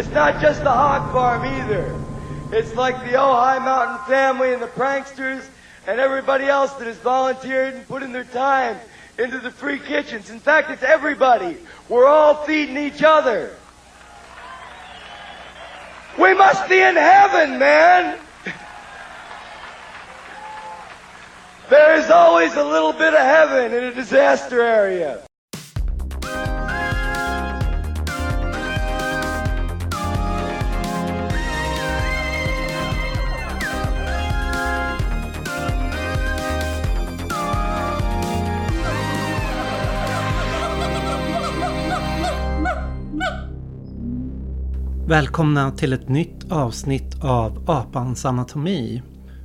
It's not just the hog farm either. It's like the Ojai Mountain family and the pranksters and everybody else that has volunteered and put in their time into the free kitchens. In fact, it's everybody. We're all feeding each other. We must be in heaven, man. There is always a little bit of heaven in a disaster area. Välkomna till ett nytt avsnitt av Apans anatomi.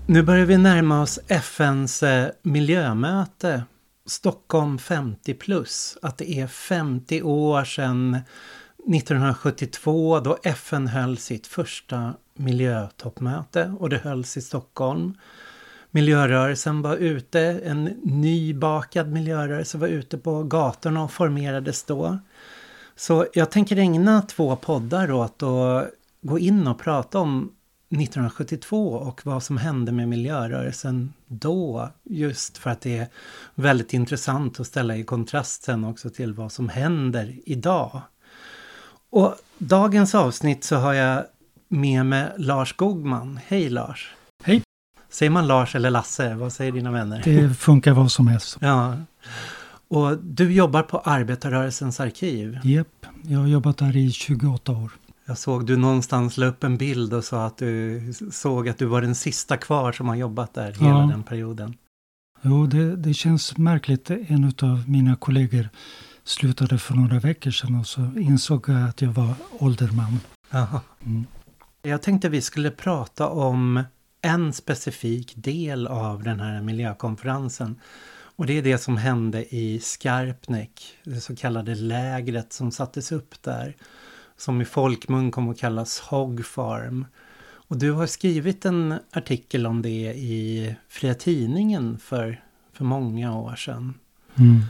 Nu börjar vi närma oss FNs eh, miljömöte Stockholm 50 plus. Att det är 50 år sedan 1972 då FN höll sitt första miljötoppmöte och det hölls i Stockholm. Miljörörelsen var ute, en nybakad miljörörelse var ute på gatorna och formerades då. Så jag tänker ägna två poddar åt att gå in och prata om 1972 och vad som hände med miljörörelsen då. Just för att det är väldigt intressant att ställa i kontrast sen också till vad som händer idag. Och dagens avsnitt så har jag med mig Lars Skogman. Hej Lars! Hej! Säger man Lars eller Lasse? Vad säger dina vänner? Det funkar vad som helst. Ja. Och du jobbar på Arbetarrörelsens arkiv? Japp, jag har jobbat där i 28 år. Jag såg du någonstans la upp en bild och sa att du såg att du var den sista kvar som har jobbat där hela ja. den perioden. Jo, det, det känns märkligt. En av mina kollegor slutade för några veckor sedan och så insåg jag att jag var ålderman. Mm. Jag tänkte vi skulle prata om en specifik del av den här miljökonferensen. Och det är det som hände i Skarpnäck, det så kallade lägret som sattes upp där. Som i folkmun kom att kallas Hog Farm. Och du har skrivit en artikel om det i Fria Tidningen för, för många år sedan. Mm.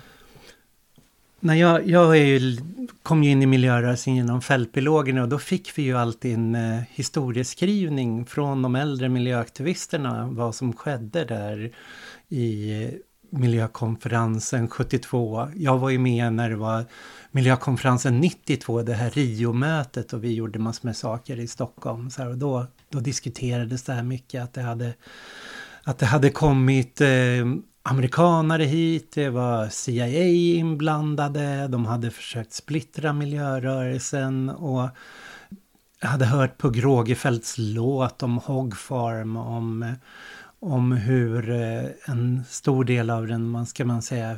När jag, jag ju, kom ju in i miljörörelsen genom fältbiologerna och då fick vi ju alltid en eh, historieskrivning från de äldre miljöaktivisterna vad som skedde där i miljökonferensen 72. Jag var ju med när det var miljökonferensen 92, det här Rio-mötet och vi gjorde massor med saker i Stockholm. Så här, och då, då diskuterades det här mycket att det hade, att det hade kommit eh, amerikanare hit, det var CIA inblandade, de hade försökt splittra miljörörelsen och jag hade hört på Grågefeldts låt om Hog Farm, om eh, om hur eh, en stor del av den, man ska man säga,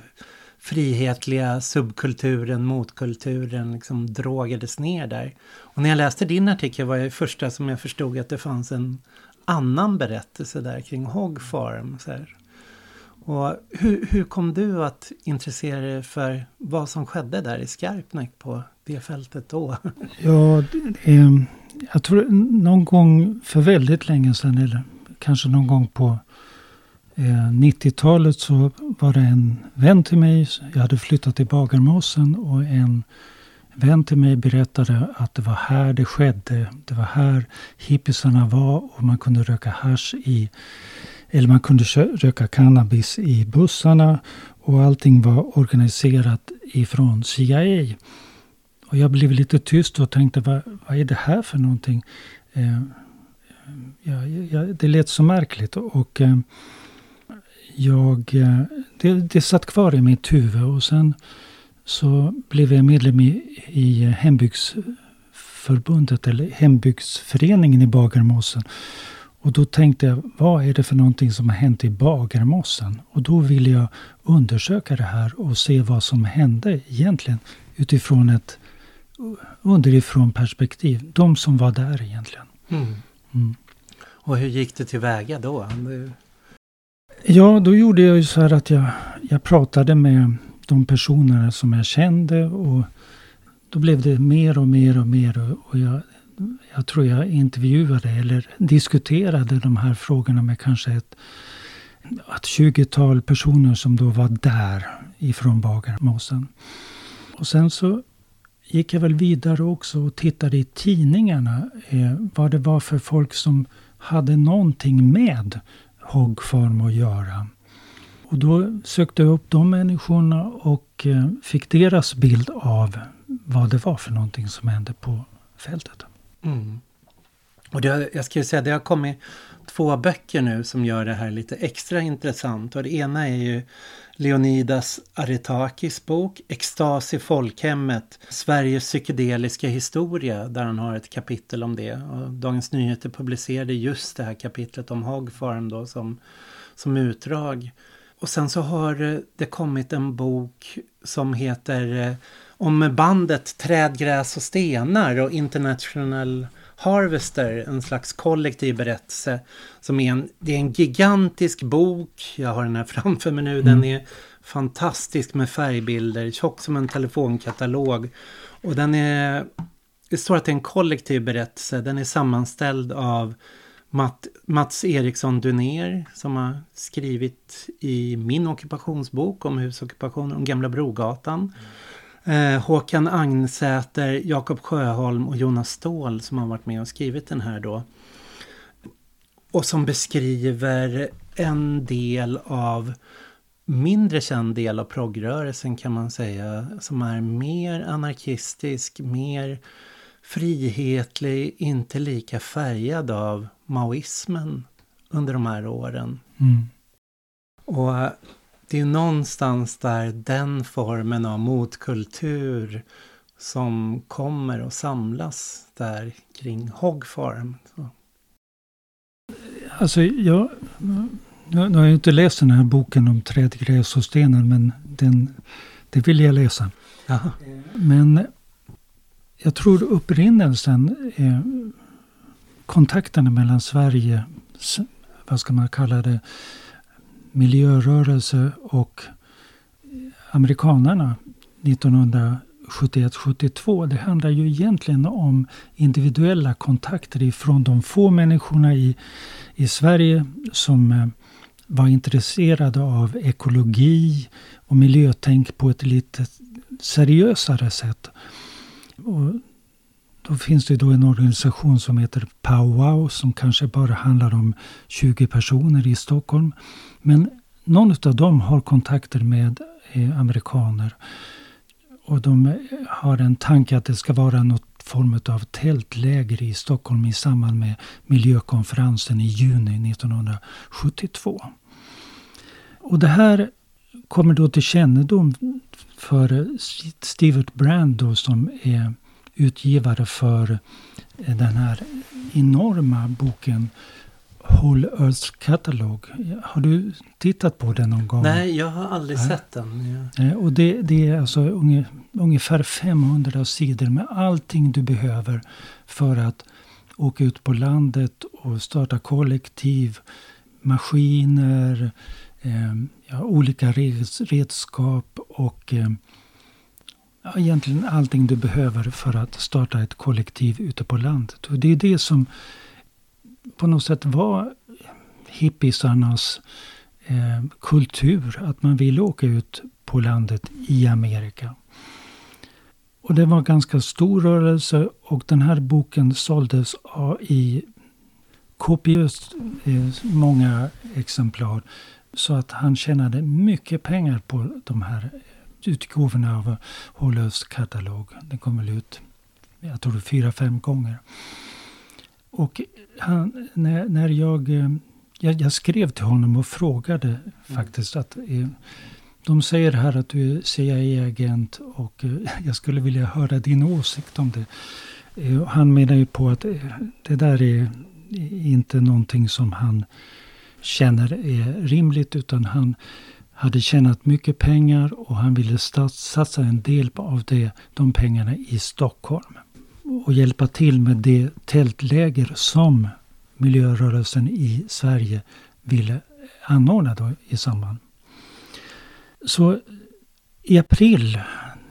frihetliga subkulturen, motkulturen liksom drogades ner där. Och när jag läste din artikel var det första som jag förstod att det fanns en annan berättelse där kring Hog Farm. Så här. Och hur, hur kom du att intressera dig för vad som skedde där i Skarpnäck på det fältet då? Ja, det, jag tror någon gång för väldigt länge sedan, eller kanske någon gång på eh, 90-talet så var det en vän till mig. Jag hade flyttat till Bagarmossen och en vän till mig berättade att det var här det skedde. Det var här hippisarna var och man kunde röka hash i eller man kunde röka cannabis i bussarna och allting var organiserat ifrån CIA. Och jag blev lite tyst och tänkte vad, vad är det här för någonting? Eh, ja, ja, det lät så märkligt. Och eh, jag, eh, det, det satt kvar i mitt huvud. Och sen så blev jag medlem i, i hembygdsförbundet eller hembygdsföreningen i Bagarmossen. Och då tänkte jag, vad är det för någonting som har hänt i Bagarmossen? Och då ville jag undersöka det här och se vad som hände egentligen utifrån ett underifrån perspektiv. De som var där egentligen. Mm. Mm. Och hur gick det tillväga då? Ja, då gjorde jag ju så här att jag, jag pratade med de personerna som jag kände och då blev det mer och mer och mer och jag, jag tror jag intervjuade eller diskuterade de här frågorna med kanske ett, ett 20-tal personer som då var där ifrån Bagarmossen. Och sen så gick jag väl vidare också och tittade i tidningarna eh, vad det var för folk som hade någonting med Hogfarm att göra. Och då sökte jag upp de människorna och eh, fick deras bild av vad det var för någonting som hände på fältet. Mm. Och det, jag skulle säga det har kommit två böcker nu som gör det här lite extra intressant. Och det ena är ju Leonidas Aretakis bok Extas i folkhemmet, Sveriges psykedeliska historia, där han har ett kapitel om det. Och Dagens Nyheter publicerade just det här kapitlet om Hogfarm då som, som utdrag. Och sen så har det kommit en bok som heter eh, om bandet Träd, gräs och stenar och International Harvester, en slags kollektiv berättelse. Som är en, det är en gigantisk bok, jag har den här framför mig nu, mm. den är fantastisk med färgbilder, tjock som en telefonkatalog. Och den är, det står att det är en kollektiv berättelse, den är sammanställd av Matt, Mats Eriksson Duner som har skrivit i min ockupationsbok om husockupationen om Gamla Brogatan. Mm. Eh, Håkan Agnsäter, Jakob Sjöholm och Jonas Ståhl som har varit med och skrivit den här då. Och som beskriver en del av mindre känd del av progrörelsen kan man säga som är mer anarkistisk, mer frihetlig, inte lika färgad av maoismen under de här åren. Mm. Och det är någonstans där den formen av motkultur som kommer att samlas där kring Hogfarm. Så. Alltså jag, nu, har jag inte läst den här boken om träd, gräs och stenar men den, det vill jag läsa. Aha. Men jag tror upprinnelsen är kontakterna mellan Sverige, vad ska man kalla det, miljörörelse och amerikanerna 1971-72. Det handlar ju egentligen om individuella kontakter ifrån de få människorna i, i Sverige som eh, var intresserade av ekologi och miljötänk på ett lite seriösare sätt. Och då finns det då en organisation som heter Powwow som kanske bara handlar om 20 personer i Stockholm. Men någon av dem har kontakter med eh, amerikaner. Och de har en tanke att det ska vara något form av tältläger i Stockholm i samband med miljökonferensen i juni 1972. Och det här kommer då till kännedom för Stevert Brand då, som är utgivare för den här enorma boken Whole Earth Catalog. Har du tittat på den någon gång? Nej, jag har aldrig Nej. sett den. Ja. Och det, det, är alltså ungefär 500 sidor med allting du behöver för att åka ut på landet och starta kollektiv, maskiner, eh, ja, olika redskap och eh, ja, egentligen allting du behöver för att starta ett kollektiv ute på landet. Och det är det som på något sätt var hippisarnas eh, kultur. Att man ville åka ut på landet i Amerika. Och det var en ganska stor rörelse och den här boken såldes i kopiöst eh, många exemplar. Så att han tjänade mycket pengar på de här eh, utgåvorna av Hålöfs katalog. Den kom väl ut, jag tror fyra, fem gånger. Och han, när, när jag, eh, jag, jag, skrev till honom och frågade mm. faktiskt att eh, de säger här att du är CIA-agent och eh, jag skulle vilja höra din åsikt om det. Han menar ju på att det där är inte någonting som han känner är rimligt utan han hade tjänat mycket pengar och han ville satsa en del av det, de pengarna i Stockholm. Och hjälpa till med det tältläger som miljörörelsen i Sverige ville anordna då i samband. Så i april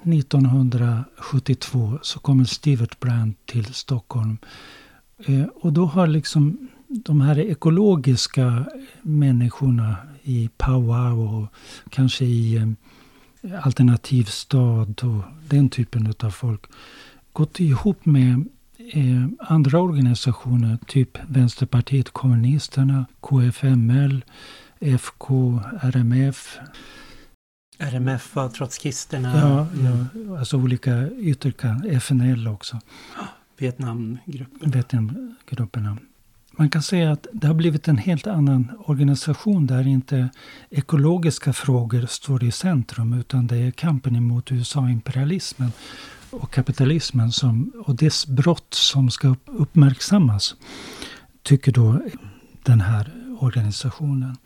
1972 så kommer Stevert Brand till Stockholm. Eh, och då har liksom de här ekologiska människorna i powwow och kanske i Alternativ stad och den typen av folk gått ihop med eh, andra organisationer, typ Vänsterpartiet kommunisterna, KFML, FK, RMF. RMF var trotskisterna. Ja, ja, alltså olika ytterkanter, FNL också. Vietnamgruppen. Vietnamgrupperna. Man kan säga att det har blivit en helt annan organisation där inte ekologiska frågor står i centrum utan det är kampen emot USA-imperialismen och kapitalismen som, och dess brott som ska uppmärksammas. Tycker då den här organisationen.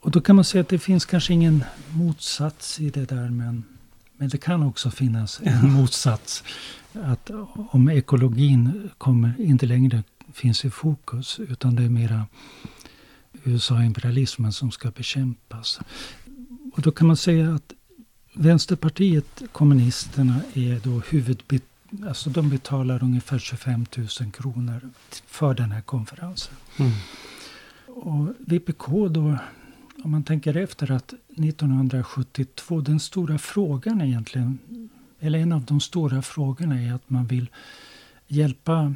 Och då kan man säga att det finns kanske ingen motsats i det där men, men det kan också finnas en motsats. Att om ekologin kommer inte längre finns i fokus utan det är mera USA-imperialismen som ska bekämpas. Och då kan man säga att Vänsterpartiet kommunisterna är då huvudbit Alltså de betalar ungefär 25 000 kronor för den här konferensen. Mm. Och VPK då, om man tänker efter att 1972, den stora frågan egentligen, eller en av de stora frågorna är att man vill hjälpa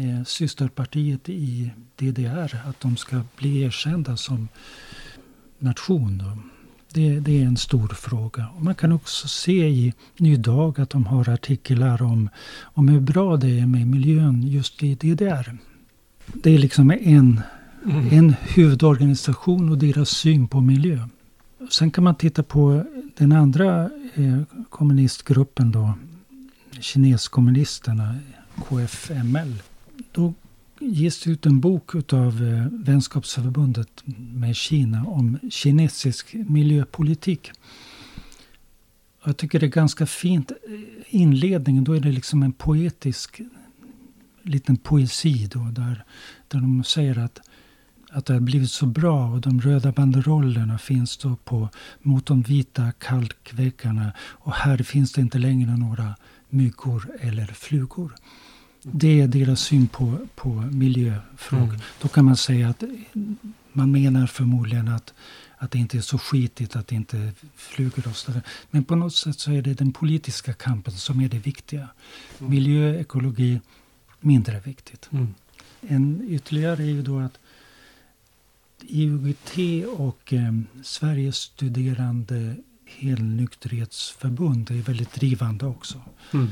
eh, systerpartiet i DDR, att de ska bli erkända som nation. Det, det, är en stor fråga. Och man kan också se i Ny Dag att de har artiklar om, om hur bra det är med miljön just i DDR. Det är liksom en, mm. en huvudorganisation och deras syn på miljö. Sen kan man titta på den andra eh, kommunistgruppen då, kineskommunisterna, KFML. Då ges det ut en bok av eh, Vänskapsförbundet med Kina om kinesisk miljöpolitik. Jag tycker det är ganska fint. Eh, inledningen, då är det liksom en poetisk liten poesi då, där, där de säger att, att det har blivit så bra och de röda banderollerna finns då på, mot de vita kalkväggarna och här finns det inte längre några myggor eller flugor. Det är deras syn på, på miljöfrågor. Mm. Då kan man säga att man menar förmodligen att, att det inte är så skitigt att det inte flugor och sådär. Men på något sätt så är det den politiska kampen som är det viktiga. Mm. Miljö, ekologi, mindre viktigt. Mm. En ytterligare är ju då att IOGT och eh, Sveriges studerande helnykterhetsförbund är väldigt drivande också. Mm.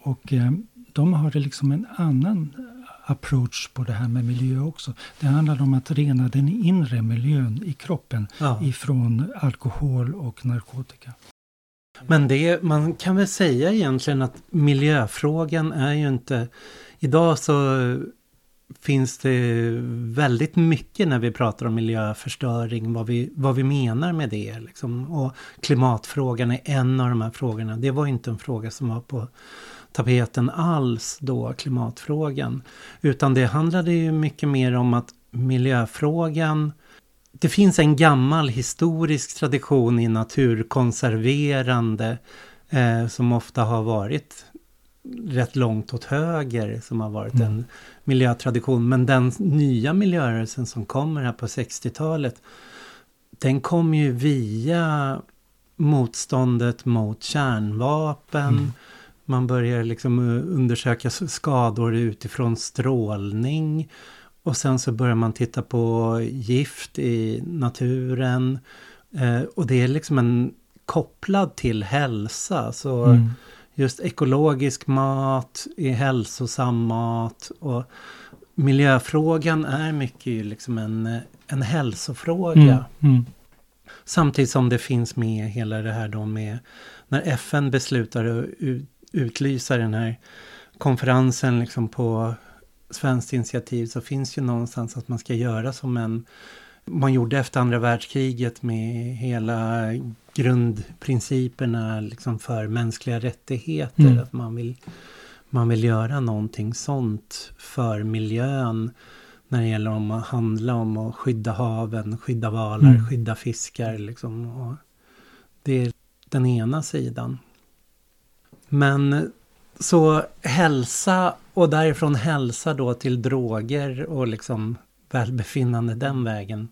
Och eh, de har liksom en annan approach på det här med miljö också. Det handlar om att rena den inre miljön i kroppen ja. ifrån alkohol och narkotika. Men det, man kan väl säga egentligen att miljöfrågan är ju inte... Idag så finns det väldigt mycket när vi pratar om miljöförstöring, vad vi, vad vi menar med det. Liksom. Och klimatfrågan är en av de här frågorna. Det var inte en fråga som var på tapeten alls då, klimatfrågan. Utan det handlade ju mycket mer om att miljöfrågan det finns en gammal historisk tradition i naturkonserverande eh, som ofta har varit rätt långt åt höger som har varit mm. en miljötradition. Men den nya miljörörelsen som kommer här på 60-talet den kom ju via motståndet mot kärnvapen, mm. Man börjar liksom eh, undersöka skador utifrån strålning. Och sen så börjar man titta på gift i naturen. Eh, och det är liksom en kopplad till hälsa. Så mm. just ekologisk mat är hälsosam mat. Och miljöfrågan är mycket liksom en, en hälsofråga. Mm. Mm. Samtidigt som det finns med hela det här då med när FN beslutar att utlysa den här konferensen liksom på svenskt initiativ så finns ju någonstans att man ska göra som en man gjorde efter andra världskriget med hela grundprinciperna liksom för mänskliga rättigheter. Mm. Att man vill, man vill göra någonting sånt för miljön när det gäller om att handla om att skydda haven, skydda valar, mm. skydda fiskar. Liksom. Och det är den ena sidan. Men så hälsa och därifrån hälsa då till droger och liksom välbefinnande den vägen.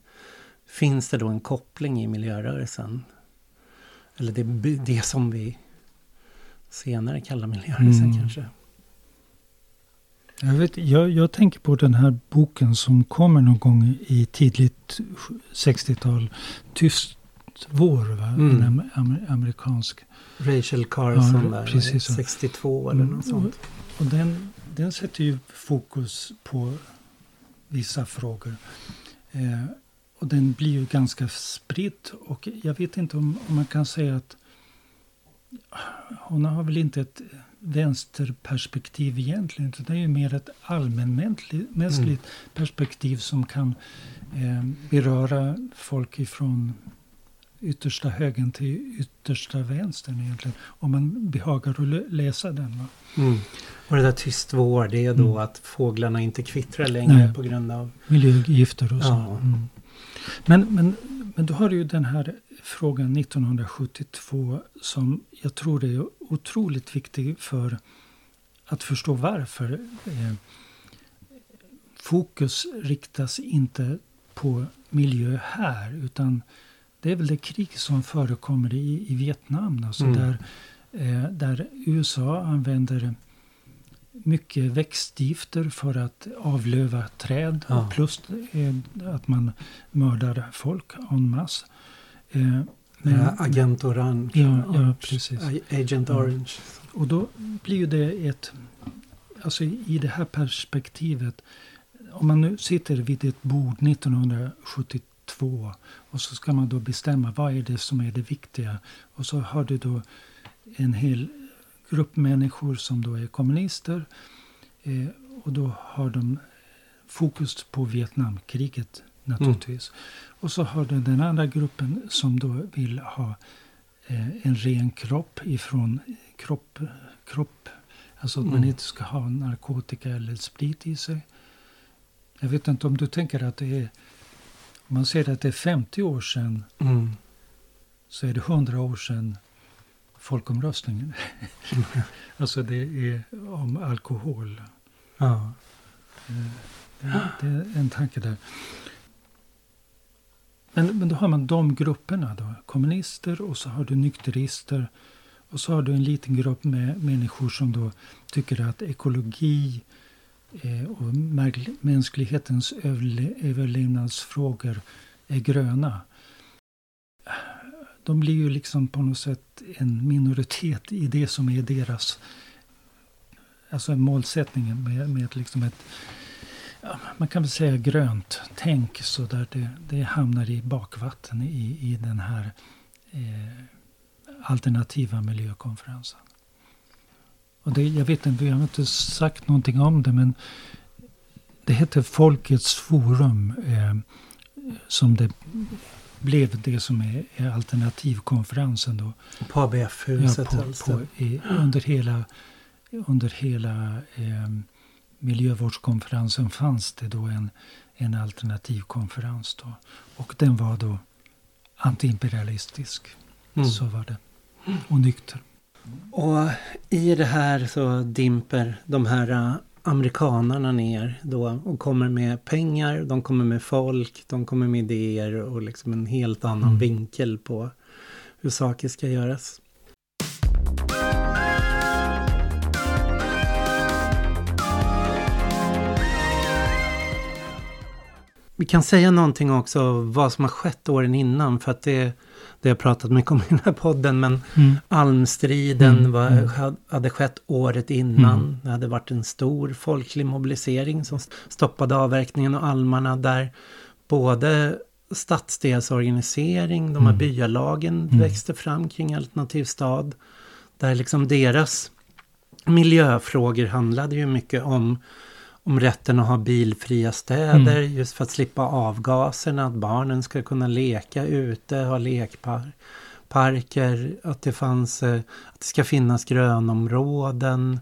Finns det då en koppling i miljörörelsen? eller det, det som vi senare kallar miljörörelsen mm. kanske. Jag, vet, jag, jag, tänker på den här boken som kommer någon gång i tidigt 60-tal. Tyst vår, va? Mm. en amer, amerikansk. Rachel Carson ja, där, precis 62 eller något sånt. Och, och den, den sätter ju fokus på vissa frågor. Eh, och den blir ju ganska spridd. Och jag vet inte om, om man kan säga att hon har väl inte ett vänsterperspektiv egentligen. Utan det är ju mer ett allmänmänskligt mm. perspektiv som kan eh, beröra folk ifrån yttersta högen till yttersta vänstern egentligen. Om man behagar att läsa den. Mm. Och det där tyst vår, det är då mm. att fåglarna inte kvittrar längre Nej. på grund av miljögifter och så. Ja. Mm. Men, men, men då har du ju den här frågan 1972 som jag tror är otroligt viktig för att förstå varför. Eh, fokus riktas inte på miljö här utan det är väl det krig som förekommer i, i Vietnam. Alltså mm. där, eh, där USA använder mycket växtgifter för att avlöva träd. Ja. Plus eh, att man mördar folk en masse. Eh, men, ja, Agent Orange. Ja, ja precis. Agent Orange. Och då blir det ett... Alltså i det här perspektivet. Om man nu sitter vid ett bord 1972 och så ska man då bestämma vad är det som är det viktiga. Och så har du då en hel grupp människor som då är kommunister. Eh, och då har de fokus på Vietnamkriget naturligtvis. Mm. Och så har du den andra gruppen som då vill ha eh, en ren kropp ifrån kropp, kropp. Alltså att mm. man inte ska ha narkotika eller sprit i sig. Jag vet inte om du tänker att det är om man säger att det är 50 år sedan mm. så är det 100 år sedan folkomröstningen. alltså det är om alkohol. Ja. Eh, det, det, är en tanke där. Men, men då har man de grupperna då. Kommunister och så har du nykterister. Och så har du en liten grupp med människor som då tycker att ekologi Eh, och mänsklighetens överlevnadsfrågor är gröna. De blir ju liksom på något sätt en minoritet i det som är deras alltså målsättning med, med liksom ett ja, man kan väl säga grönt tänk så där det, det hamnar i bakvatten i, i den här eh, alternativa miljökonferensen. Och det, jag vet inte, vi har inte sagt någonting om det men det heter Folkets forum eh, som det blev det som är, är alternativkonferensen då. På ABF-huset ja, i, under hela, under hela eh, miljövårdskonferensen fanns det då en, en alternativkonferens. Då. Och den var då antiimperialistisk. Mm. Så var det. Och nykter. Och i det här så dimper de här äh, amerikanarna ner då och kommer med pengar, de kommer med folk, de kommer med idéer och liksom en helt annan mm. vinkel på hur saker ska göras. Vi kan säga någonting också vad som har skett åren innan för att det, det jag pratat mycket om i den här podden men mm. almstriden mm. Var, mm. hade skett året innan. Mm. Det hade varit en stor folklig mobilisering som stoppade avverkningen och almarna där både stadsdelsorganisering, de här mm. byalagen mm. växte fram kring Alternativ stad. Där liksom deras miljöfrågor handlade ju mycket om om rätten att ha bilfria städer mm. just för att slippa avgaserna, att barnen ska kunna leka ute, ha lekparker, att det fanns, eh, att det ska finnas grönområden.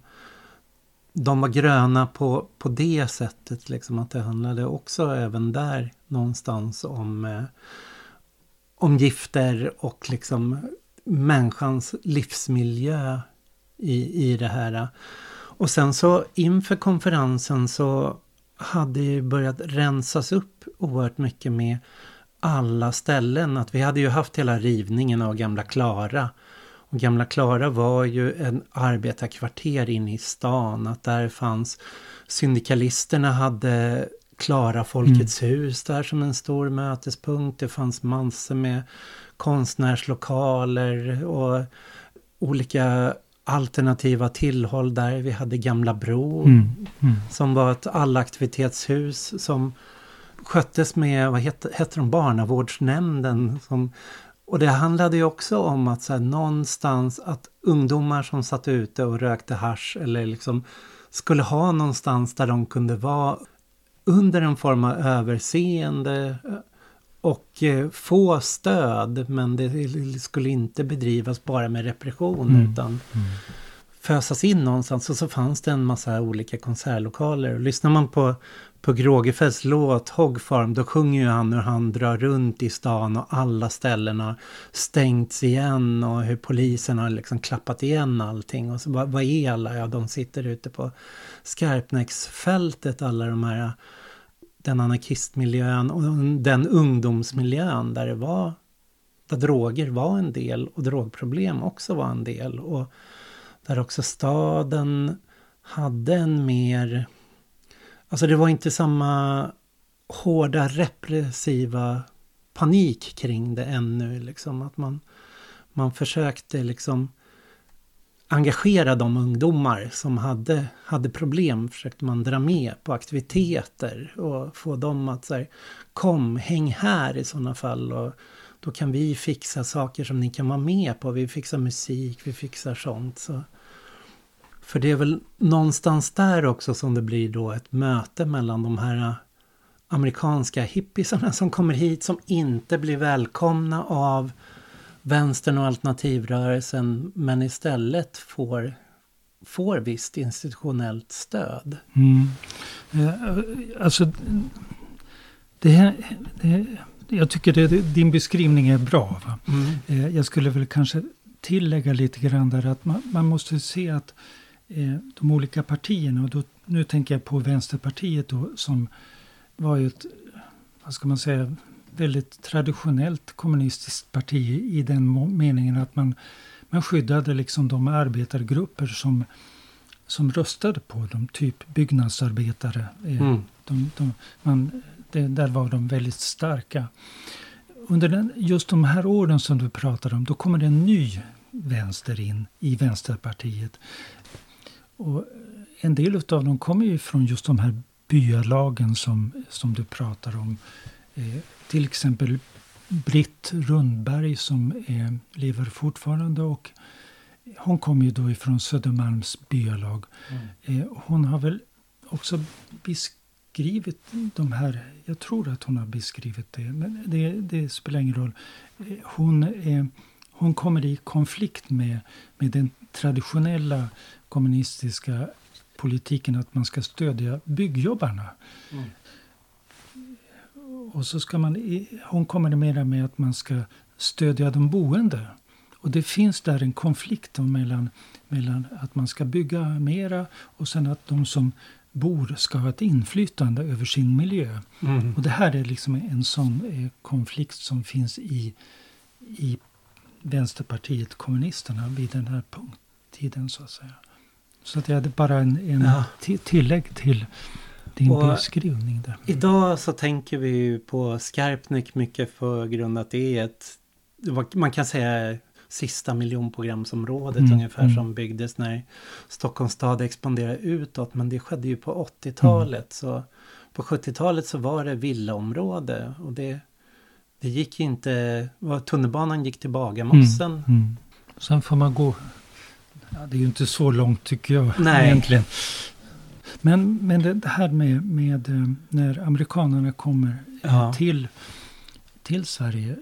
De var gröna på, på det sättet, liksom att det handlade också även där någonstans om, eh, om gifter och liksom människans livsmiljö i, i det här. Och sen så inför konferensen så hade ju börjat rensas upp oerhört mycket med alla ställen. Att vi hade ju haft hela rivningen av Gamla Klara. Och Gamla Klara var ju en arbetarkvarter inne i stan. Att där fanns syndikalisterna hade Klara Folkets mm. hus där som en stor mötespunkt. Det fanns massor med konstnärslokaler och olika alternativa tillhåll där. Vi hade Gamla Bro mm. Mm. som var ett allaktivitetshus som sköttes med, vad hette, hette de, barnavårdsnämnden. Som, och det handlade ju också om att så här, någonstans att ungdomar som satt ute och rökte hash eller liksom skulle ha någonstans där de kunde vara under en form av överseende och eh, få stöd men det skulle inte bedrivas bara med repression mm. utan mm. fösas in någonstans och så fanns det en massa olika konsertlokaler. Och lyssnar man på, på Grågefelds låt Hog Farm då sjunger ju han hur han drar runt i stan och alla ställen har stängts igen och hur polisen har liksom klappat igen allting. Och så vad, vad är alla? Ja, de sitter ute på Skarpnäcksfältet alla de här den anarkistmiljön och den ungdomsmiljön där det var där droger var en del och drogproblem också var en del. Och där också staden hade en mer Alltså det var inte samma hårda repressiva panik kring det ännu liksom. Att man man försökte liksom engagera de ungdomar som hade, hade problem försökte man dra med på aktiviteter och få dem att säga kom, häng här i sådana fall och då kan vi fixa saker som ni kan vara med på. Vi fixar musik, vi fixar sånt. Så. För det är väl någonstans där också som det blir då ett möte mellan de här amerikanska hippisarna som kommer hit som inte blir välkomna av vänstern och alternativrörelsen men istället får, får visst institutionellt stöd. Mm. Eh, alltså, det, det, jag tycker det, din beskrivning är bra. Mm. Eh, jag skulle väl kanske tillägga lite grann där att man, man måste se att eh, de olika partierna, och då, nu tänker jag på Vänsterpartiet då, som var ju ett, vad ska man säga, väldigt traditionellt kommunistiskt parti i den meningen att man, man skyddade liksom de arbetargrupper som, som röstade på dem, typ byggnadsarbetare. Eh, mm. De, de, man, det, där var de väldigt starka. Under den, just de här åren som du pratar om, då kommer det en ny vänster in i Vänsterpartiet. Och en del av dem kommer ju från just de här byalagen som, som du pratar om. Eh, till exempel Britt Rundberg som är, lever fortfarande och hon kommer ju då ifrån Södermalms byalag. Mm. Eh, hon har väl också beskrivit de här, jag tror att hon har beskrivit det, men det, det spelar ingen roll. Eh, hon, är, hon kommer i konflikt med, med den traditionella kommunistiska politiken att man ska stödja byggjobbarna. Mm. Och så ska man, hon kommer mera med att man ska stödja de boende. Och det finns där en konflikt mellan, mellan att man ska bygga mera och sen att de som bor ska ha ett inflytande över sin miljö. Mm. Och det här är liksom en sån eh, konflikt som finns i, i Vänsterpartiet kommunisterna vid den här tiden så att säga. Så att jag hade bara en, en ja. tillägg till din och beskrivning där. Idag så tänker vi på Skarpnäck mycket för grund att det är ett, man kan säga sista miljonprogramsområdet mm, ungefär mm. som byggdes när Stockholms stad expanderade utåt. Men det skedde ju på 80-talet. Mm. Så på 70-talet så var det villaområde och det, det gick inte, tunnelbanan gick till Bagarmossen. Mm, mm. Sen får man gå, ja, det är ju inte så långt tycker jag Nej. egentligen. Men, men det här med, med eh, när amerikanerna kommer ja. till, till Sverige.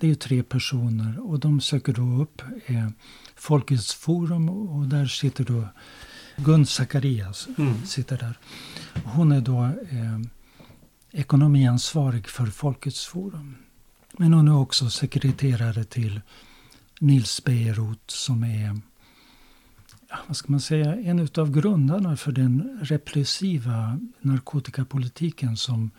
Det är ju tre personer och de söker då upp eh, Folkets forum och där sitter då Gun Zacharias. Mm. Sitter där. Hon är då eh, ekonomiansvarig för Folkets forum. Men hon är också sekreterare till Nils Bejerot som är vad ska man säga, en av grundarna för den repressiva narkotikapolitiken som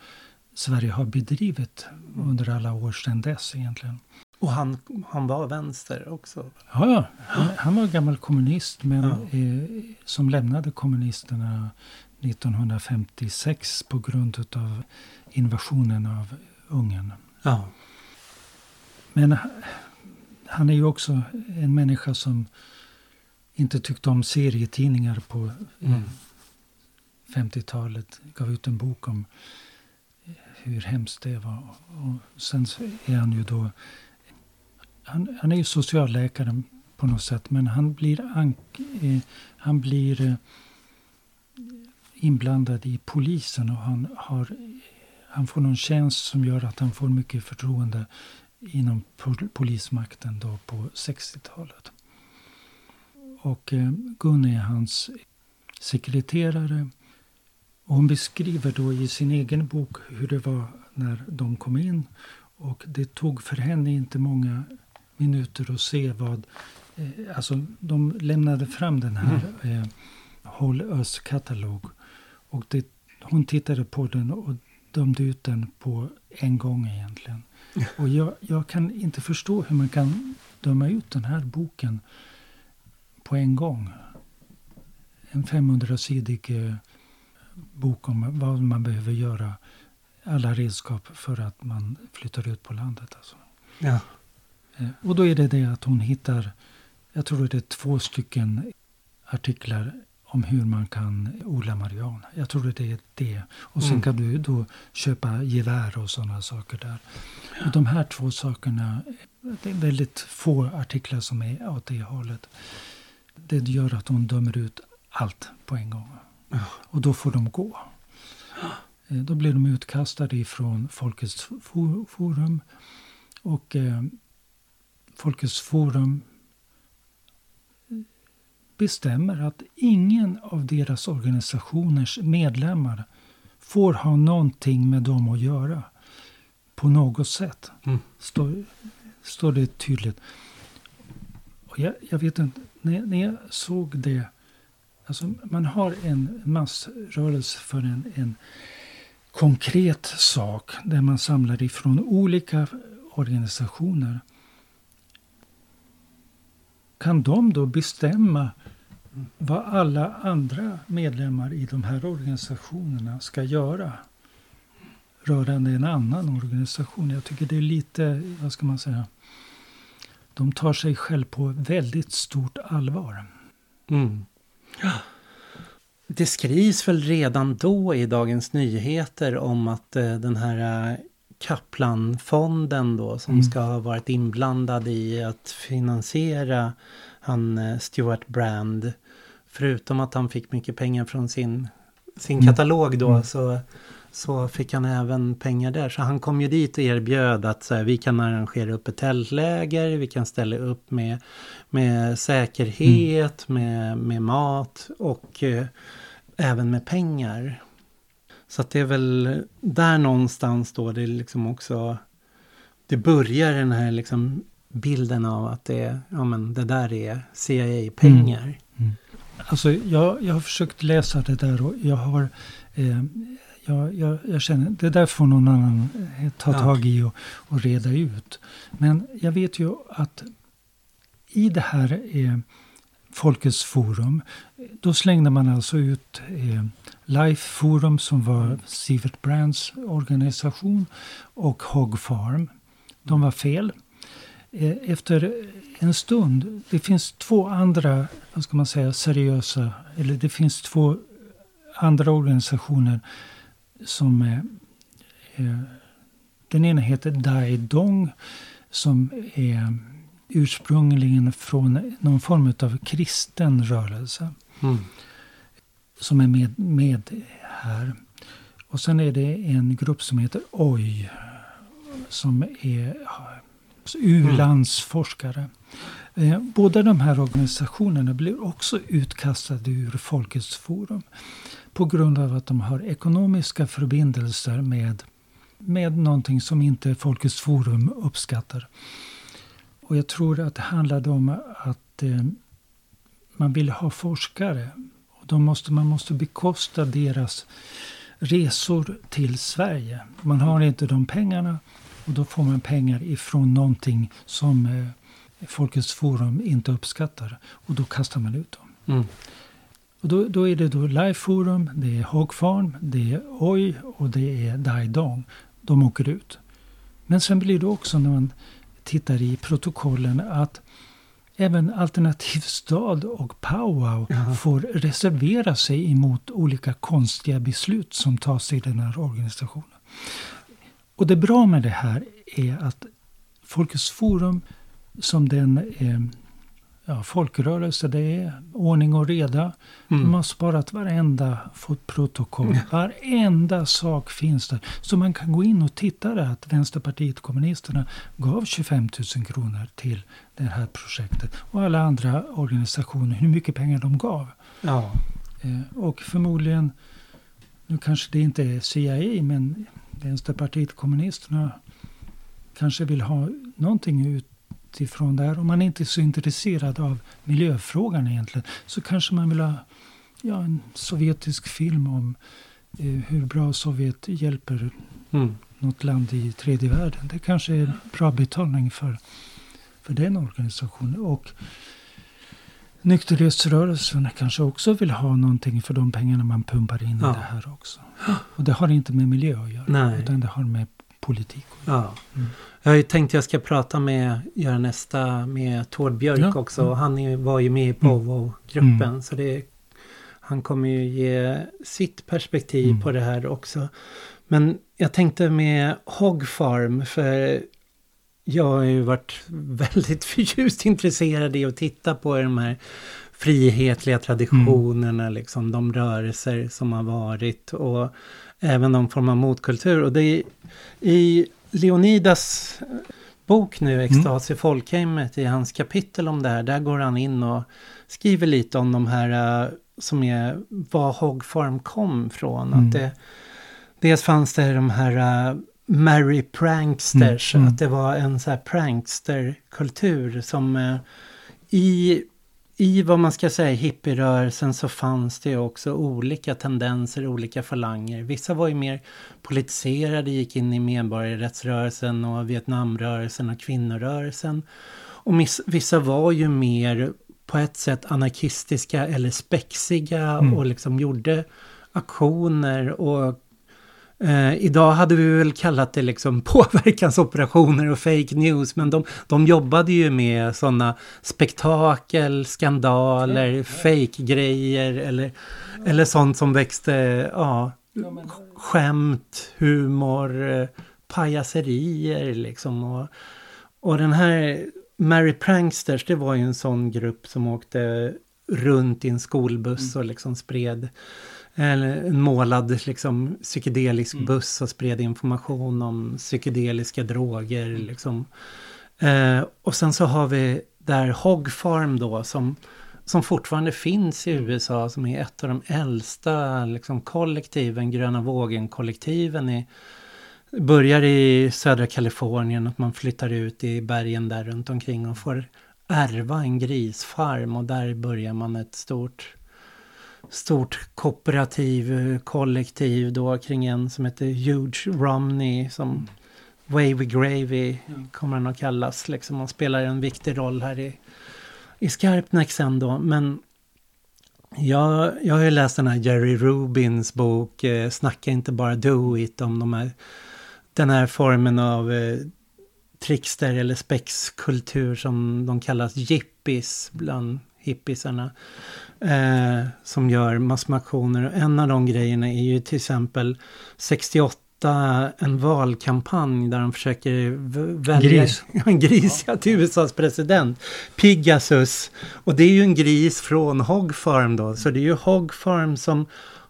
Sverige har bedrivit under alla år sedan dess egentligen. Och han, han var vänster också? Ja, ja. Han, han var gammal kommunist men ja. eh, som lämnade kommunisterna 1956 på grund av invasionen av Ungern. Ja. Men han är ju också en människa som inte tyckte om serietidningar på mm. 50-talet. Gav ut en bok om hur hemskt det var. Och sen är han ju då... Han, han är ju socialläkare på något sätt. Men han blir, ank, eh, han blir eh, inblandad i polisen. Och han, har, han får någon tjänst som gör att han får mycket förtroende inom polismakten då på 60-talet. Och eh, Gun är hans sekreterare. Och hon beskriver då i sin egen bok hur det var när de kom in. Och det tog för henne inte många minuter att se vad... Eh, alltså de lämnade fram den här mm. eh, Håll Ös-katalog. Och det, hon tittade på den och dömde ut den på en gång egentligen. Och jag, jag kan inte förstå hur man kan döma ut den här boken på en gång. En 500-sidig eh, bok om vad man behöver göra. Alla redskap för att man flyttar ut på landet. Alltså. Ja. Eh, och då är det det att hon hittar, jag tror det är två stycken artiklar om hur man kan odla marijuana. Jag tror det är det. Och sen mm. kan du då köpa gevär och sådana saker där. Och de här två sakerna, det är väldigt få artiklar som är åt det hållet. Det gör att hon dömer ut allt på en gång. Och då får de gå. Eh, då blir de utkastade ifrån Folkets forum. Och eh, Folkets forum bestämmer att ingen av deras organisationers medlemmar får ha någonting med dem att göra. På något sätt. Mm. Står, står det tydligt. Och jag, jag vet inte, när, när jag såg det. Alltså man har en massrörelse för en, en konkret sak. Där man samlar ifrån olika organisationer. Kan de då bestämma vad alla andra medlemmar i de här organisationerna ska göra rörande en annan organisation. Jag tycker det är lite, vad ska man säga, de tar sig själv på väldigt stort allvar. Mm. Det skrivs väl redan då i Dagens Nyheter om att eh, den här eh, Kaplanfonden då som mm. ska ha varit inblandad i att finansiera han eh, Stuart Brand. Förutom att han fick mycket pengar från sin, sin mm. katalog då mm. så, så fick han även pengar där. Så han kom ju dit och erbjöd att så här, vi kan arrangera upp ett tältläger, vi kan ställa upp med, med säkerhet, mm. med, med mat och eh, även med pengar. Så att det är väl där någonstans då det liksom också det börjar den här liksom bilden av att det, ja, men det där är CIA-pengar. Mm. Mm. Alltså jag, jag har försökt läsa det där och jag har eh, jag, jag, jag, känner det där får någon annan eh, ta tag i och, och, reda ut. Men jag vet ju att i det här eh, Folkets forum då slängde man alltså ut eh, Life Forum som var Sivert Brands organisation och Hog Farm. De var fel. Eh, efter en stund, det finns två andra, vad ska man säga, seriösa, eller det finns två andra organisationer som eh, den ena heter Dai Dong som är ursprungligen från någon form av kristen rörelse. Mm. Som är med, med här. Och sen är det en grupp som heter OJ. Som är u-landsforskare. Eh, båda de här organisationerna blir också utkastade ur Folkets forum. På grund av att de har ekonomiska förbindelser med, med någonting som inte Folkets forum uppskattar. Och jag tror att det handlade om att eh, man ville ha forskare. Och då måste, man måste bekosta deras resor till Sverige. Man har inte de pengarna och då får man pengar ifrån någonting som eh, Folkets Forum inte uppskattar. Och då kastar man ut dem. Mm. Och då, då är det då Life Forum, det är Hog Farm, det är Oj och det är Dai Dong. De åker ut. Men sen blir det också när man tittar i protokollen att även Alternativ stad och Powwow Jaha. får reservera sig emot olika konstiga beslut som tas i den här organisationen. Och det bra med det här är att Folkets Forum som den eh, ja, folkrörelse det är, ordning och reda. Mm. De har sparat varenda fotprotokoll. Varenda sak finns där. Så man kan gå in och titta där att Vänsterpartiet kommunisterna gav 25 000 kronor till det här projektet. Och alla andra organisationer, hur mycket pengar de gav. Ja. Eh, och förmodligen, nu kanske det inte är CIA, men Vänsterpartiet kommunisterna kanske vill ha någonting utifrån det här. Om man inte är så intresserad av miljöfrågan egentligen så kanske man vill ha ja, en sovjetisk film om eh, hur bra Sovjet hjälper Mm. något land i tredje världen. Det kanske är bra betalning för, för den organisationen. Och nykterhetsrörelsen kanske också vill ha någonting för de pengarna man pumpar in Ja. i det här också. Och det har inte med miljö att göra. Nej. Utan det har med politik. Ja. Mm. Jag har ju tänkt att jag ska prata med, göra nästa med Tord Björk Ja, också. Och Han är, var ju med i Povo-gruppen. Så det, han kommer ju ge sitt perspektiv Mm. på det här också. Men jag tänkte med Hog Farm, för jag har ju varit väldigt förtjust intresserad i att titta på de här frihetliga traditionerna, liksom de rörelser som har varit och även någon form av motkultur. Och det är i Leonidas bok nu, Extas i folkhemmet, i hans kapitel om det här, där går han in och skriver lite om de här eh, som är var Hog Farm kom från. Mm. Att det, dels fanns det de här uh, Merry Pranksters, Mm, mm. att det var en så här pranksterkultur som eh, i i vad man ska säga hippierörelsen så fanns det också olika tendenser, olika falanger. Vissa var ju mer politiserade, gick in i medborgarrättsrörelsen och Vietnamrörelsen och kvinnorörelsen. Och vissa var ju mer på ett sätt anarkistiska eller spexiga Mm. och liksom gjorde aktioner och Eh, idag hade vi väl kallat det liksom påverkansoperationer och fake news, men de, de jobbade ju med sådana spektakel, skandaler, fake-grejer eller, eller sånt som växte, ja, skämt, humor, eh, pajaserier liksom. Och, och den här Mary Pranksters, det var ju en sån grupp som åkte runt i en skolbuss och liksom spred en målad liksom, psykedelisk buss och spred information om psykedeliska droger. Liksom. Eh, och sen så har vi där Hog Farm då som, som fortfarande finns i USA som är ett av de äldsta liksom, kollektiven, gröna vågen-kollektiven i börjar i södra Kalifornien, att man flyttar ut i bergen där runt omkring och får ärva en grisfarm och där börjar man ett stort stort kooperativ eh, kollektiv då kring en som heter Huge Romney som Wavy Gravy kommer han att kallas. Liksom, han spelar en viktig roll här i, i Skarpnäck sen då. Men jag, jag har ju läst den här Jerry Rubins bok eh, Snacka inte bara do it om de här, den här formen av eh, trickster eller spexkultur som de kallas jippies bland hippisarna. Eh, som gör massor med aktioner. Och en av de grejerna är ju till exempel 68 en valkampanj där de försöker välja Gris. en gris ja. till USAs president. Pegasus. Och det är ju en gris från Hog Farm då. Så det är ju Hog Farm som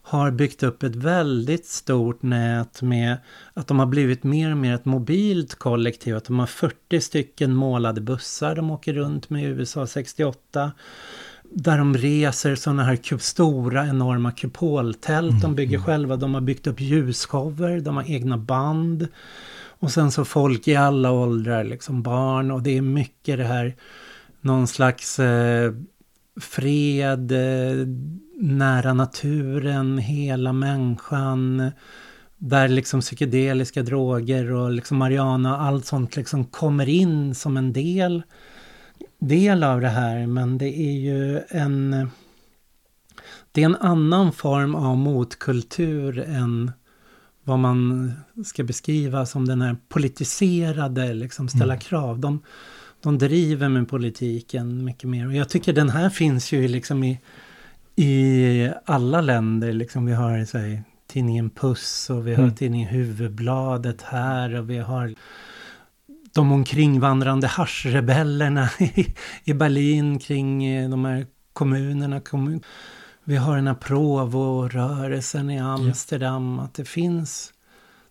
har byggt upp ett väldigt stort nät med att de har blivit mer och mer ett mobilt kollektiv. Att de har 40 stycken målade bussar de åker runt med i USA 68. Där de reser sådana här stora enorma kupoltält de bygger själva. De har byggt upp ljusshower, de har egna band. Och sen så folk i alla åldrar, liksom barn. Och det är mycket det här, någon slags eh, fred, eh, nära naturen, hela människan. Där liksom psykedeliska droger och liksom marijuana och allt sånt liksom kommer in som en del, del av det här. Men det är ju en... Det är en annan form av motkultur än vad man ska beskriva som den här politiserade, liksom ställa mm. krav. De, de driver med politiken mycket mer. Och jag tycker den här finns ju liksom i, i alla länder. Liksom vi har så här, tidningen Puss och vi har mm. tidningen Huvudbladet här och vi har de omkringvandrande haschrebellerna i, i Berlin kring eh, de här kommunerna. Kommun. Vi har den här Provo-rörelsen i Amsterdam. Ja. Att det finns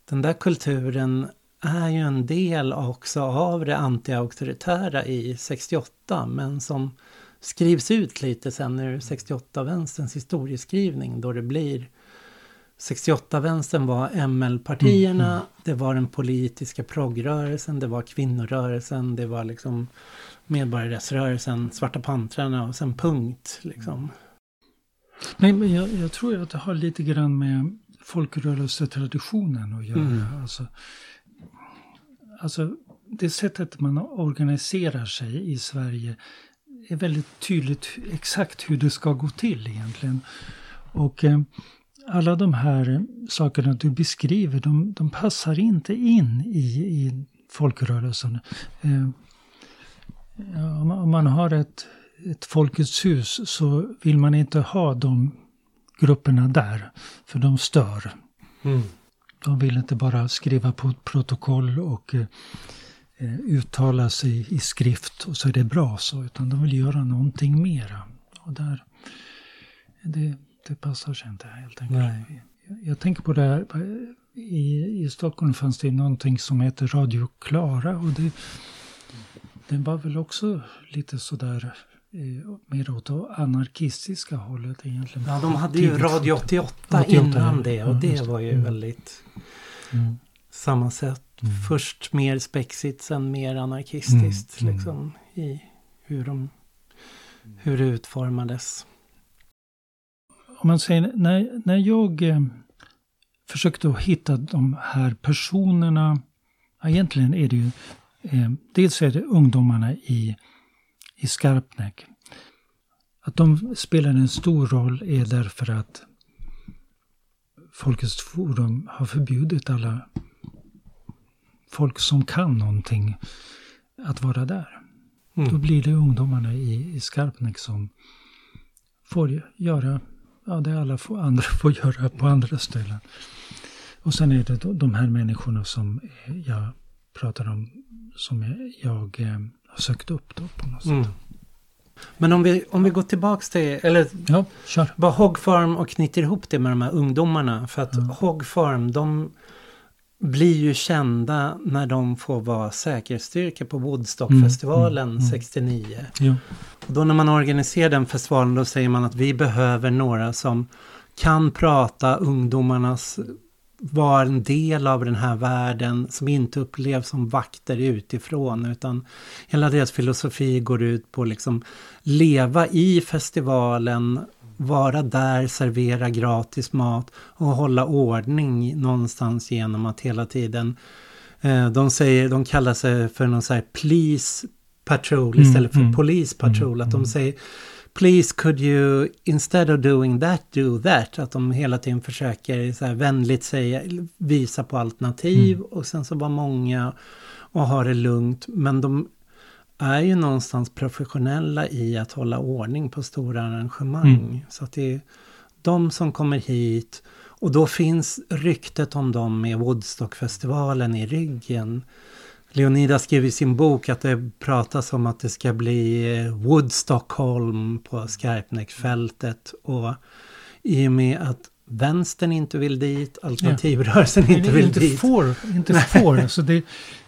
den där kulturen är ju en del också av det anti-auktoritära i 68 men som skrivs ut lite sen ur 68-vänsterns historieskrivning då det blir 68-vänstern var ML-partierna, mm, mm. det var den politiska progrörelsen, det var kvinnorörelsen, det var liksom medborgarrättsrörelsen, Svarta pantrarna och sen punkt. Liksom. Nej, men jag, jag tror att det har lite grann med folkrörelsetraditionen att göra. Mm. Alltså, alltså det sättet man organiserar sig i Sverige är väldigt tydligt exakt hur det ska gå till egentligen. Och eh, alla de här sakerna du beskriver, de, de passar inte in i, i folkrörelsen. Eh, om, om man har ett, ett Folkets hus så vill man inte ha de grupperna där, för de stör. Mm. De vill inte bara skriva på ett protokoll och eh, uttala sig i skrift och så är det bra så, utan de vill göra någonting mera. Och där, det, det passar sig inte helt enkelt. Nej. Jag, jag tänker på det här, i, i Stockholm fanns det någonting som heter Radio Klara och det, den var väl också lite sådär mer åt det anarkistiska hållet egentligen. Ja, de hade ju Radio 88, 88 innan det och det var ju mm. väldigt mm. sammansatt. Mm. Först mer spexigt, sen mer anarkistiskt mm. mm. liksom i hur, de, hur det utformades. Om man säger, när, när jag eh, försökte hitta de här personerna, egentligen är det ju, eh, dels är det ungdomarna i i Skarpnäck. Att de spelar en stor roll är därför att Folkets Forum har förbjudit alla folk som kan någonting att vara där. Mm. Då blir det ungdomarna i, i Skarpnäck som får göra ja, det alla får, andra får göra på andra ställen. Och sen är det de här människorna som jag pratar om, som jag, eh, har sökt upp då på något mm. sätt. Men om vi, om vi går tillbaks till, eller ja, kör. bara Hog Farm och knyter ihop det med de här ungdomarna. För att ja. Hog Farm, de blir ju kända när de får vara säkerhetsstyrka på Woodstockfestivalen mm, mm, 69. Mm. Ja. Och då när man organiserar den festivalen då säger man att vi behöver några som kan prata ungdomarnas vara en del av den här världen som inte upplevs som vakter utifrån utan hela deras filosofi går ut på att liksom leva i festivalen, vara där, servera gratis mat och hålla ordning någonstans genom att hela tiden eh, de säger, de kallar sig för någon så här police patrol istället för mm, police patrol. Mm, att de mm. säger Please could you instead of doing that do that. Att de hela tiden försöker så här vänligt säga, visa på alternativ mm. och sen så vara många och ha det lugnt. Men de är ju någonstans professionella i att hålla ordning på stora arrangemang. Mm. Så att det är de som kommer hit och då finns ryktet om dem med Woodstockfestivalen i ryggen. Leonida skrev i sin bok att det pratas om att det ska bli eh, Woodstockholm på Skarpnäckfältet. Och i och med att vänstern inte vill dit, alternativrörelsen ja. inte vill inte dit. Får, inte får, alltså det,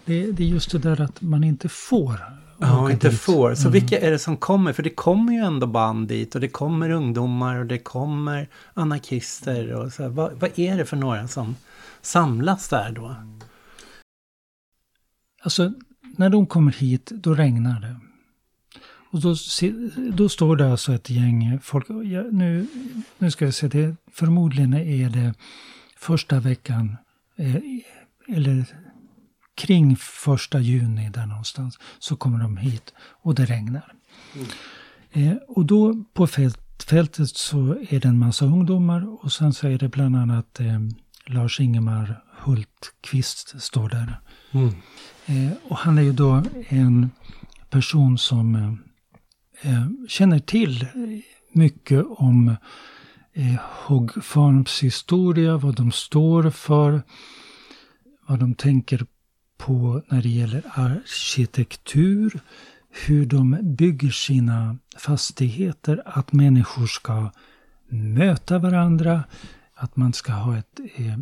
det, det är just det där att man inte får. Ja, inte dit. får. Så mm. vilka är det som kommer? För det kommer ju ändå band dit och det kommer ungdomar och det kommer anarkister. Och så. Vad, vad är det för några som samlas där då? Alltså, när de kommer hit, då regnar det. Och då, då står det alltså ett gäng folk. Ja, nu, nu ska vi se, det, förmodligen är det första veckan. Eh, eller kring första juni där någonstans. Så kommer de hit och det regnar. Mm. Eh, och då på fält, fältet så är det en massa ungdomar och sen så är det bland annat eh, Lars-Ingemar Hultqvist står där. Mm. Eh, och han är ju då en person som eh, eh känner till mycket om eh, Hoggfarms historia, vad de står för, vad de tänker på när det gäller arkitektur, hur de bygger sina fastigheter, att människor ska möta varandra, att man ska ha ett eh,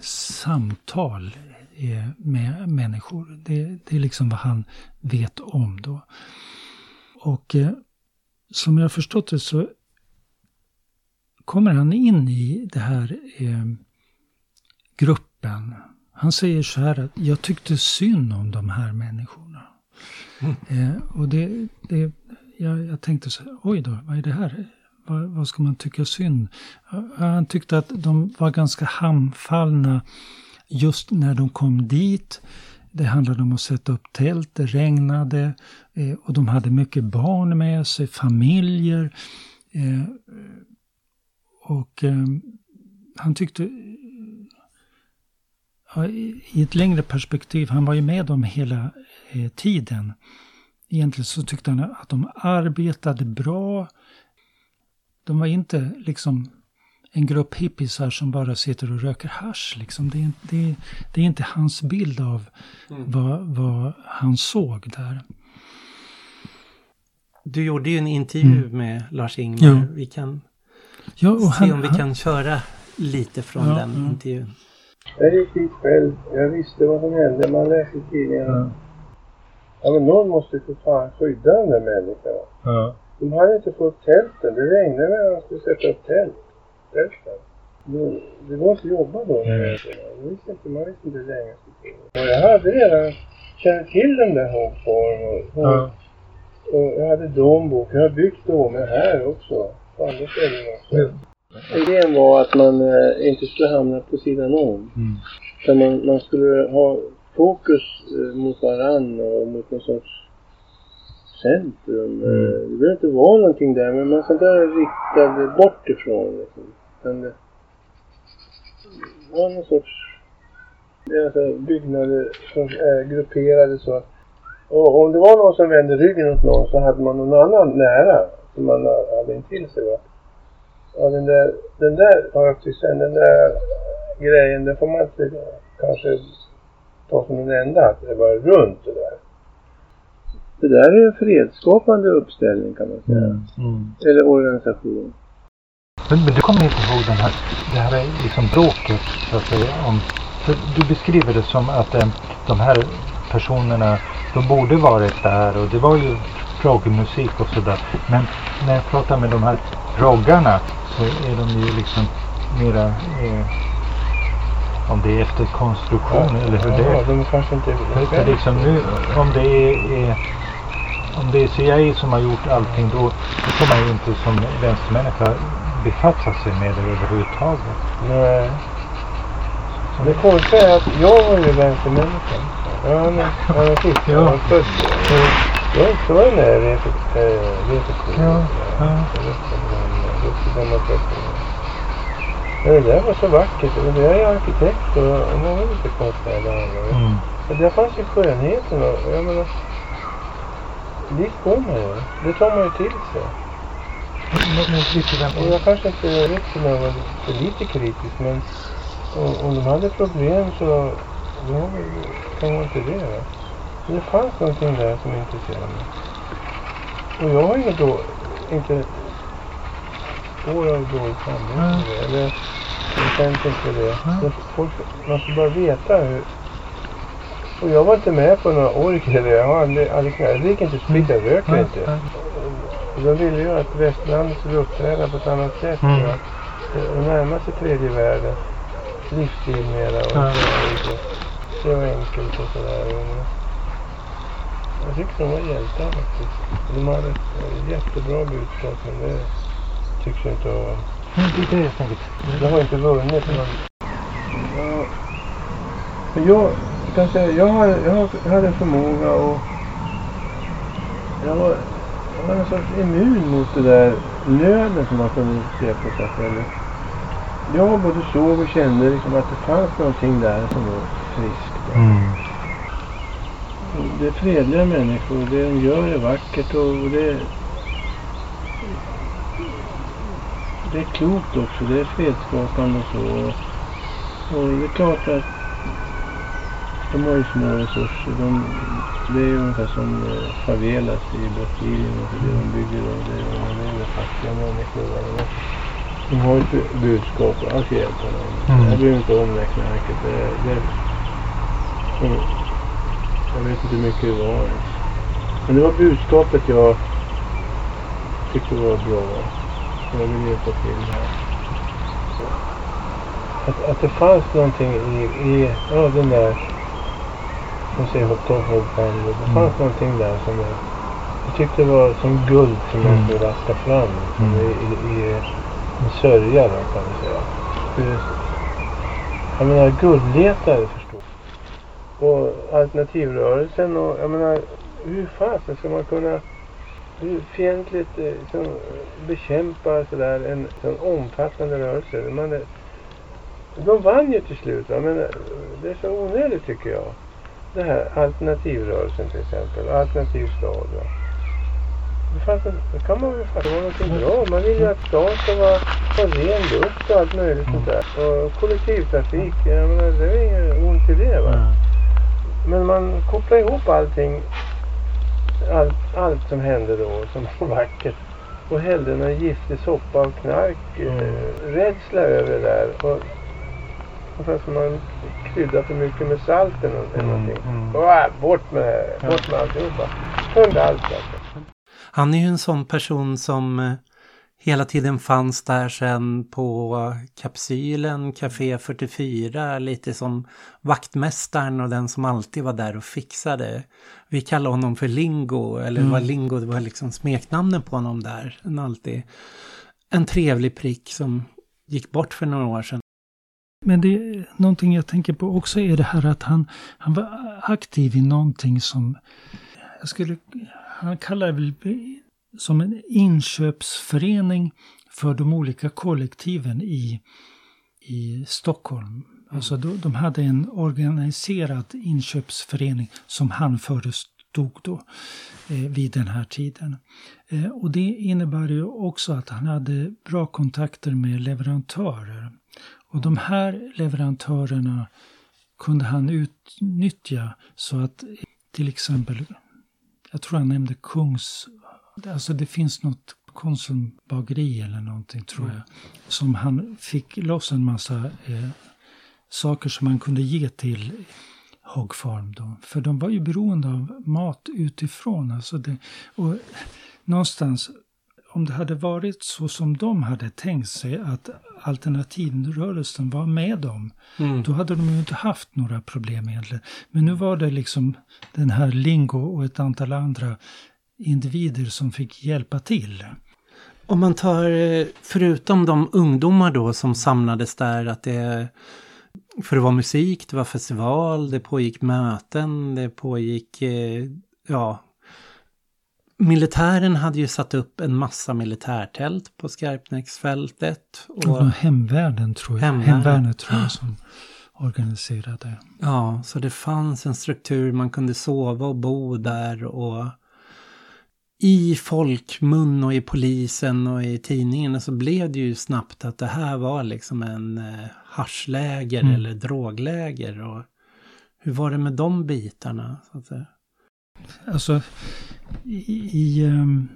samtal eh, med människor. Det, det, är liksom vad han vet om då. Och eh, som jag har förstått det så kommer han in i det här eh, gruppen. Han säger så här att jag tyckte synd om de här människorna. Mm. Eh, och det, det, jag, jag tänkte så här, oj då, vad är det här? Vad, vad, ska man tycka synd? Han tyckte att de var ganska handfallna just när de kom dit. Det handlade om att sätta upp tält, det regnade eh, och de hade mycket barn med sig, familjer. Eh, och eh, han tyckte i ett längre perspektiv, han var ju med dem hela eh, tiden. Egentligen så tyckte han att de arbetade bra. De var inte liksom en grupp hippisar som bara sitter och röker hash. Liksom. Det, är, det, det är inte hans bild av mm. vad, vad, han såg där. Du gjorde ju en intervju mm. med Lars-Ingmar. Ja. Vi kan ja, se han, om vi kan köra lite från ja, den intervjun. Jag gick dit själv. Jag visste vad som hände. Man läste i tidningarna. Ja. men någon måste för fan skydda de där människorna. Ja. De hade inte fått upp tälten. Det regnade när de skulle sätta upp tält. Tälten. Det var inte jobba då. Mm. Jag visste inte, man visste inte hur länge det skulle gå. Och jag hade redan känt till den där Hogform och, ja. och jag hade dombok. Jag har byggt domer här också. På andra ställen också. Mm. Idén var att man eh, inte skulle hamna på sidan om. Mm. Utan man, man skulle ha fokus eh, mot varann och mot någon sorts centrum. Mm. Eh, det behöver inte vara någonting där, men man sånt där riktade bort ifrån. Liksom. Utan det var någon sorts alltså, byggnader som är grupperade så. Och om det var någon som vände ryggen åt någon så hade man någon annan nära som man hade intill sig. Va? Ja, den där, den där har jag tyckt sen, den där grejen, den får man inte kanske ta som en enda, att det var runt det där. Det där är en fredsskapande uppställning kan man säga. Mm. Mm. Eller organisation. Men, men, du kommer inte ihåg den här, det här liksom bråket så att säga om, för du beskriver det som att eh, de här personerna, de borde varit där och det var ju progmusik och sådär. Men när jag pratar med de här proggarna så är de ju liksom mera eh, om det är efter konstruktion ja, eller hur ja, det är. De kanske inte är liksom nu, om det är, är, om det är CIA som har gjort allting då, då får man ju inte som vänstermänniska befatta sig med det överhuvudtaget. Nej. Det konstiga är att jag var ju vänstermänniska. Jag är anarkist. Ja. Jag är född. Jag är var med i VPK. Ja. Men det där var så vackert. Och jag är arkitekt och många olika konstnärer mm. Men där fanns ju skönheten och jag menar, dit går man ju. Det tar man ju till sig. Och jag kanske inte vet om jag var för lite kritisk men om, de hade problem så ja, kan man inte det. Va? Det fanns någonting där som intresserade mig. Och jag har inget då, inte spår av dåligt samvete. Mm. Eller jag känns inte det. Mm. Folk måste bara veta hur... Och jag var inte med på några ork eller jag har aldrig, aldrig Jag dricker inte sprit, jag röker inte. Och de ville ju att västlandet skulle uppträda på ett annat sätt. Mm. Och närma sig tredje världen. Livsstil mera och mm. så. Det var enkelt och sådär. Jag tycker de var hjältar faktiskt. De hade ett jättebra budskap men det tycks ju inte ha... Det är det jag tänker. Det har inte vunnit. Men... Ja. Jag kan säga, jag, har, jag, har, jag hade en förmåga och jag var, jag var en sorts immun mot det där nöden som man kunde se på sig själv. Jag både såg och kände liksom att det fanns någonting där som var friskt. Mm. Det är fredliga människor, det de gör är vackert och det det är klokt också, det är fredsskapande och så. Och det är klart att de har ju små resurser. De, det är ungefär som eh, favelas i Brasilien och det de bygger och det, är fattiga människor. Och de har ju ett bu- budskap jag ska hjälpa dem. Mm. Jag bryr mig inte om det knarket. Det, det, jag vet inte hur mycket det var. Men det var budskapet jag tyckte var bra. Jag vill hjälpa till här. Att, att det fanns någonting i, i ja, den där, Hogfand. Det Mm. fanns någonting där som jag, jag tyckte var som guld som man Mm. skulle vaska fram liksom, Mm. i, i, en sörja då, kan man säga. Jag menar guldletare förstår Och alternativrörelsen och jag menar hur fasen ska man kunna hur fientligt eh, som, bekämpa sådär en sån omfattande rörelse. Man, de vann ju till slut va? men eh, det är så onödigt tycker jag. Det här alternativrörelsen till exempel, alternativ stad. Va? Det, fanns det kan man väl fatta var någonting bra. Man vill ju att stan ska vara, ha ren luft och allt möjligt sånt där. Och kollektivtrafik, jag menar, det är inget ont i det va. Mm. Men man kopplar ihop allting, allt, allt som hände då, som var vackert. Och hällde en giftig soppa av knark, eh, rädsla över det där. Och, och sen man kryddar för mycket med salt eller, Mm, någonting. mm. Och, bort med bort med alltihopa. Tömd allt alltså. Han är ju en sån person som eh, hela tiden fanns där sen på kapsylen, Café 44, lite som vaktmästaren och den som alltid var där och fixade. Vi kallar honom för Lingo, eller det var Lingo, det var liksom smeknamnet på honom där. En alltid en trevlig prick som gick bort för några år sedan. Men det är någonting jag tänker på också är det här att han, han var aktiv i någonting som jag skulle, han kallar väl som en inköpsförening för de olika kollektiven i, i Stockholm. Alltså de, de hade en organiserad inköpsförening som han förestod då eh, vid den här tiden. Eh, och det innebär ju också att han hade bra kontakter med leverantörer. Och de här leverantörerna kunde han utnyttja så att till exempel, jag tror han nämnde Kungs, alltså det finns något konsumbageri eller någonting tror jag, som han fick loss en massa eh, saker som han kunde ge till Hog Farm då. För de var ju beroende av mat utifrån. Alltså det, och någonstans, om det hade varit så som de hade tänkt sig att alternativrörelsen var med dem, då hade de ju inte haft några problem egentligen. Men nu var det liksom den här Lingo och ett antal andra individer som fick hjälpa till. Om man tar, eh, förutom de ungdomar då som samlades där, att det för det var musik, det var festival, det pågick möten, det pågick, eh, ja, Militären hade ju satt upp en massa militärtält på Skarpnäcksfältet. Och Och, hemvärden tror jag. Hemvärnet. Hemvärnet tror jag som organiserade. ja, så det fanns en struktur, man kunde sova och bo där och i folkmun och i polisen och i tidningarna så blev det ju snabbt att det här var liksom en eh, haschläger Mm. eller drogläger. Och hur var det med de bitarna? Så att säga? Alltså i, i um,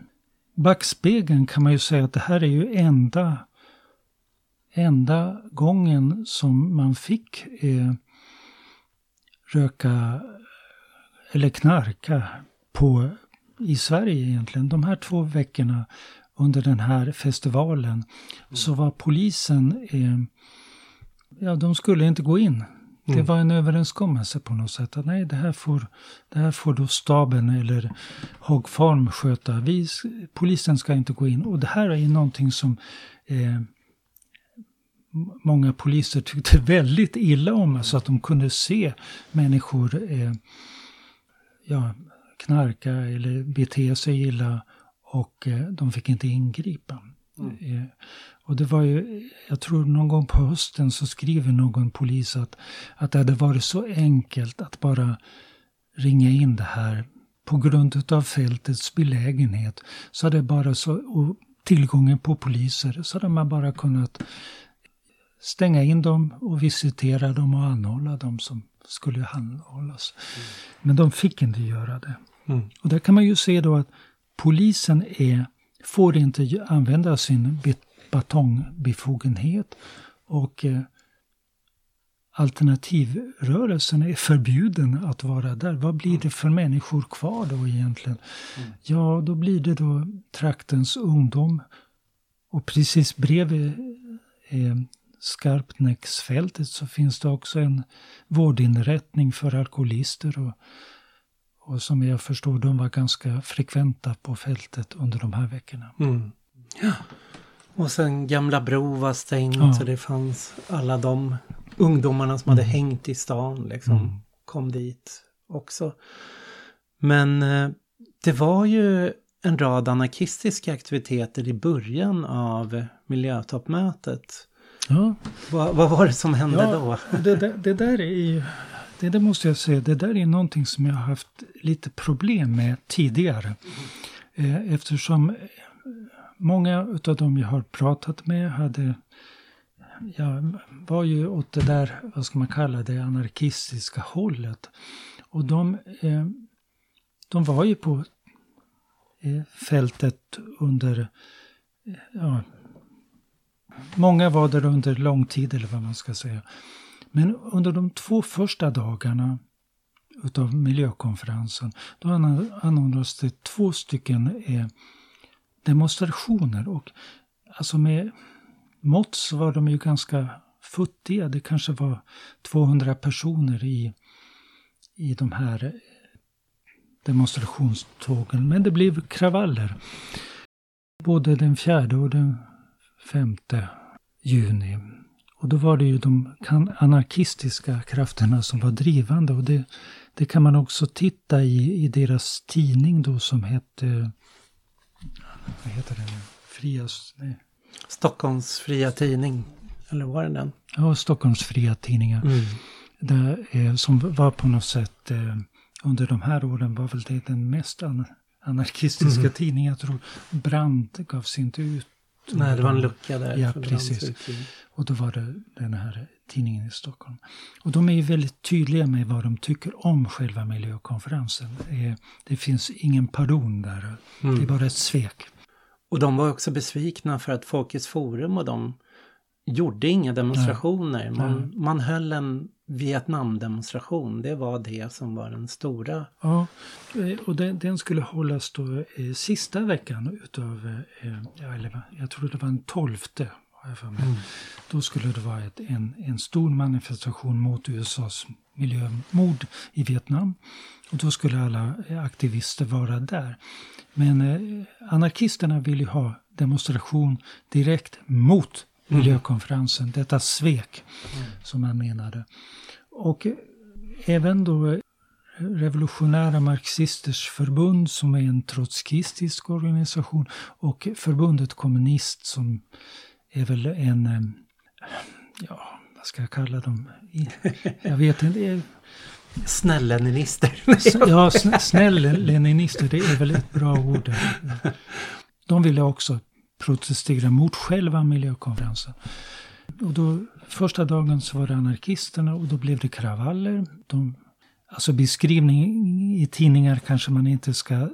backspegeln kan man ju säga att det här är ju enda, enda gången som man fick eh, röka eller knarka på, i Sverige egentligen. De här två veckorna under den här festivalen så var polisen, eh, ja de skulle inte gå in Det Mm. var en överenskommelse på något sätt. Att nej, det här får, det här får då staben eller Hog Farm sköta. Vi, polisen ska inte gå in. Och det här är ju någonting som eh, många poliser tyckte väldigt illa om. Så att de kunde se människor eh, ja, knarka eller bete sig illa. Och eh, de fick inte ingripa. Eh, och det var ju, jag tror någon gång på hösten så skriver någon polis att, att det hade varit så enkelt att bara ringa in det här på grund av fältets belägenhet. Så hade bara så, och tillgången på poliser, så hade man bara kunnat stänga in dem och visitera dem och anhålla dem som skulle anhållas. Men de fick inte göra det. Mm. Och där kan man ju se då att polisen är, får inte använda sin be- batongbefogenhet och eh, alternativrörelsen är förbjuden att vara där. Vad blir det för människor kvar då egentligen? Ja, då blir det då traktens ungdom. Och precis bredvid eh, Skarpnäcksfältet så finns det också en vårdinrättning för alkoholister. Och, och som jag förstår, de var ganska frekventa på fältet under de här veckorna. Mm. Ja. Och sen Gamla Bro var stängt Ja. så det fanns alla de ungdomarna som hade hängt i stan liksom Mm. kom dit också. Men eh, det var ju en rad anarkistiska aktiviteter i början av miljötoppmötet. Ja, Vad, vad var det som hände Ja, då? och det, där- det där är ju, det, där måste jag säga, det där är någonting som jag har haft lite problem med tidigare. Eh, eftersom många av dem jag har pratat med hade, ja, var ju åt det där, vad ska man kalla det, anarkistiska hållet. Och de, eh, de var ju på eh, fältet under, ja, Många var där under lång tid eller vad man ska säga. Men under de två första dagarna utav miljökonferensen då anordnades det två stycken eh, demonstrationer. Och alltså med mått så var de ju ganska futtiga. Det kanske var 200 personer i, i de här eh, demonstrationstågen. Men det blev kravaller. Både den fjärde och den femte juni. Och då var det ju de anarkistiska krafterna som var drivande. Och det, det kan man också titta i, i deras tidning då som hette... Vad heter den nu? Frias... Nej. Stockholms fria tidning. Eller var det den? Ja, Stockholms fria tidningar. Mm. Där, eh, som var på något sätt eh, under de här åren var väl det den mest an- anarkistiska Mm. tidningen. Jag tror Brand gavs inte ut. Nej, det var en lucka där. Ja, precis. Och då var det den här tidningen i Stockholm. Och de är ju väldigt tydliga med vad de tycker om själva miljökonferensen. Eh, Det finns ingen pardon där. Det är Mm. bara ett svek. Och de var också besvikna för att Folkets Forum och de gjorde inga demonstrationer. Man, man höll en Vietnamdemonstration. Det var det som var den stora. Ja, eh, och den, den skulle hållas då eh, sista veckan utav, eh, eller jag tror det var den tolfte. mig. Då skulle det vara ett, en, en stor manifestation mot USAs miljömord i Vietnam. Och då skulle alla eh, aktivister vara där. Men eh, anarkisterna ville ju ha demonstration direkt mot miljökonferensen. Detta svek som man menade. Och även då Revolutionära Marxisters förbund som är en trotskistisk organisation och förbundet Kommunist som är väl en, eh, ja, vad ska jag kalla dem? Jag vet inte. Snäll-leninister. Ja, sn- snäll leninister, det är väl ett bra ord. De ville också protestera mot själva miljökonferensen. Och då, första dagen så var det anarkisterna och då blev det kravaller. De, alltså beskrivning i tidningar kanske man inte ska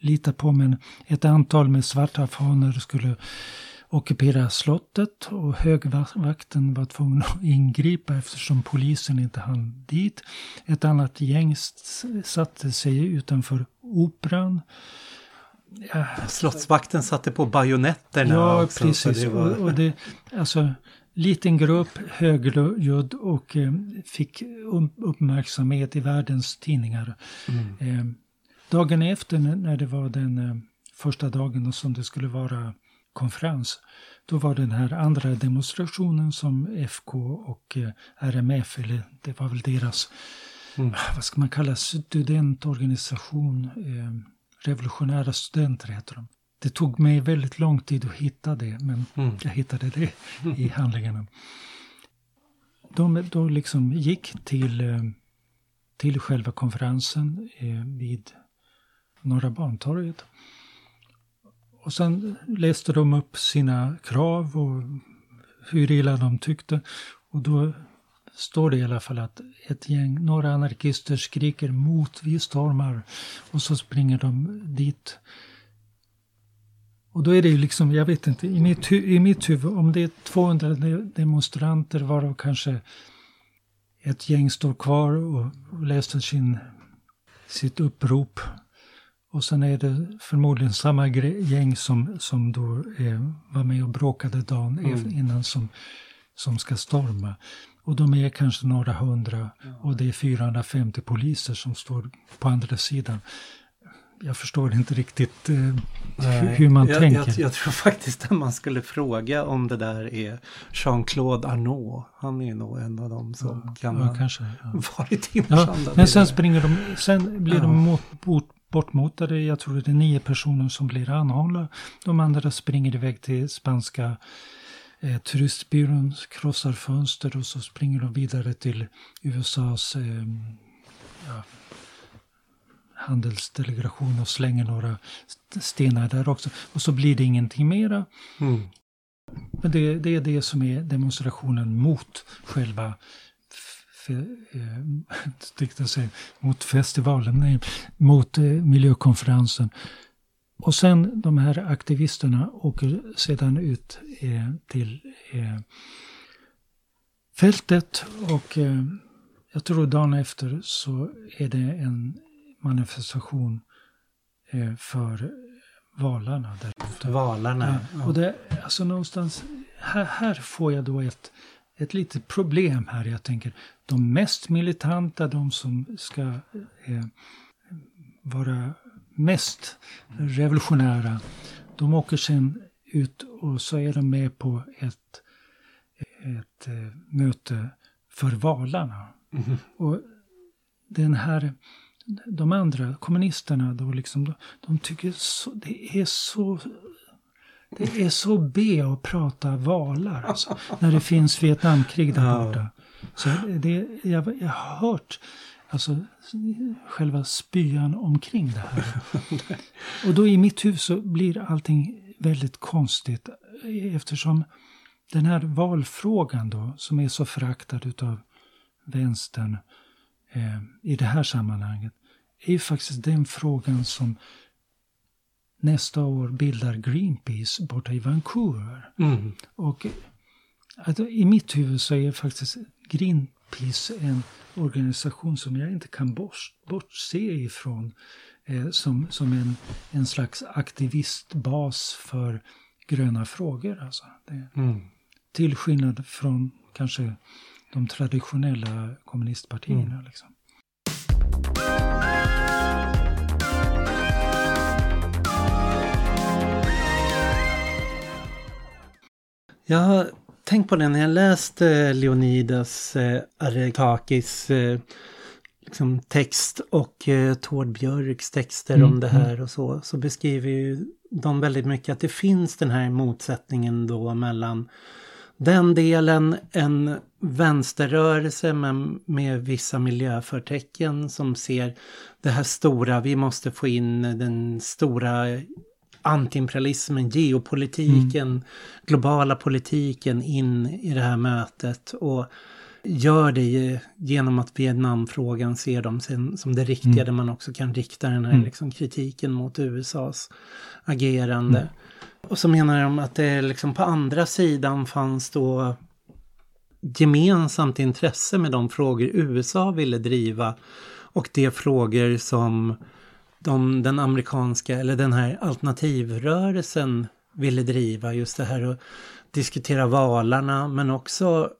lita på men ett antal med svarta fanor skulle ockupera slottet och högvakten var tvungen att ingripa eftersom polisen inte hann dit. Ett annat gäng satte sig utanför operan. Slottsvakten satte på bajonetterna Ja, också, så precis. det var- Och, det, alltså, liten grupp, högljudd och eh, fick uppmärksamhet i världens tidningar. Mm. Eh, dagen efter när det var den eh, första dagen som det skulle vara konferens, då var den här andra demonstrationen som FK och eh, RMF, eller det var väl deras, Mm. vad ska man kalla studentorganisation, eh, revolutionära studenter heter de. Det tog mig väldigt lång tid att hitta det, men Mm. jag hittade det i handlingarna. De då liksom gick till, eh, till själva konferensen eh, vid Norra Bantorget. Och sen läste de upp sina krav och hur illa de tyckte. Och då står det i alla fall att ett gäng, några anarkister skriker mot vi stormar. Och så springer de dit. Och då är det ju liksom, jag vet inte, i mitt, i mitt huvud, om det är 200 de- demonstranter varav kanske ett gäng står kvar och, och läser sin, sitt upprop. Och sen är det förmodligen samma gäng som, som då eh, var med och bråkade dagen eff- innan som, som ska storma. Och de är kanske några hundra och det är 450 poliser som står på andra sidan. Jag förstår inte riktigt eh, hur, man jag, tänker. Jag, jag tror faktiskt att man skulle fråga om det där är Jean-Claude Arnault. Han är nog en av dem som kan ja, ha kanske. Ja. varit Ja, inblandad men sen springer de, sen blir Ja. de mot, bort, bortmotade. Jag tror det är nio personer som blir anhållna. De andra springer iväg till spanska eh, turistbyrån, krossar fönster och så springer de vidare till USAs eh, ja, handelsdelegation och slänger några st- stenar där också. Och så blir det ingenting mera. Mm. Men det, det är det som är demonstrationen mot själva eh, mot festivalen, nej, mot eh, miljökonferensen. Och sen de här aktivisterna åker sedan ut eh, till eh, fältet och eh, jag tror dagen efter så är det en manifestation eh, för valarna där ute. Valarna. Ja, och det, alltså någonstans, här, här får jag då ett, ett litet problem här. Jag tänker, de mest militanta, de som ska eh, vara mest revolutionära, de åker sen ut och så är de med på ett, ett eh, möte för valarna. Mhm. Och den här, de andra kommunisterna då liksom, de, de tycker så, det är så det är så B att prata valar alltså, när det finns Vietnamkrig där borta. Så det, jag, jag har hört alltså, själva spyan omkring det här. Och då i mitt huvud så blir allting väldigt konstigt eftersom den här valfrågan då som är så föraktad utav vänstern eh, i det här sammanhanget är ju faktiskt den frågan som nästa år bildar Greenpeace borta i Vancouver. Mm. Och att i mitt huvud så är faktiskt Greenpeace en organisation som jag inte kan bort, bortse ifrån eh, som, som en, en slags aktivistbas för gröna frågor. Alltså. Det, Mm. till skillnad från kanske de traditionella kommunistpartierna. Liksom. Jag har tänkt på det när jag läste Leonidas eh, Aretakis eh, liksom text och eh, Tord Björks texter Mm, om det här och så. Så beskriver ju de väldigt mycket att det finns den här motsättningen då mellan den delen, en vänsterrörelse men med vissa miljöförtecken som ser det här stora, vi måste få in den stora antiimperialismen, geopolitiken, globala politiken in i det här mötet och gör det genom att Vietnamfrågan ser dem som, det riktiga Mm. där man också kan rikta den här Mm. liksom, kritiken mot USAs agerande. Och så menar de att det liksom på andra sidan fanns då gemensamt intresse med de frågor USA ville driva och de frågor som de, den amerikanska eller den här alternativrörelsen ville driva. Just det här att diskutera valarna men också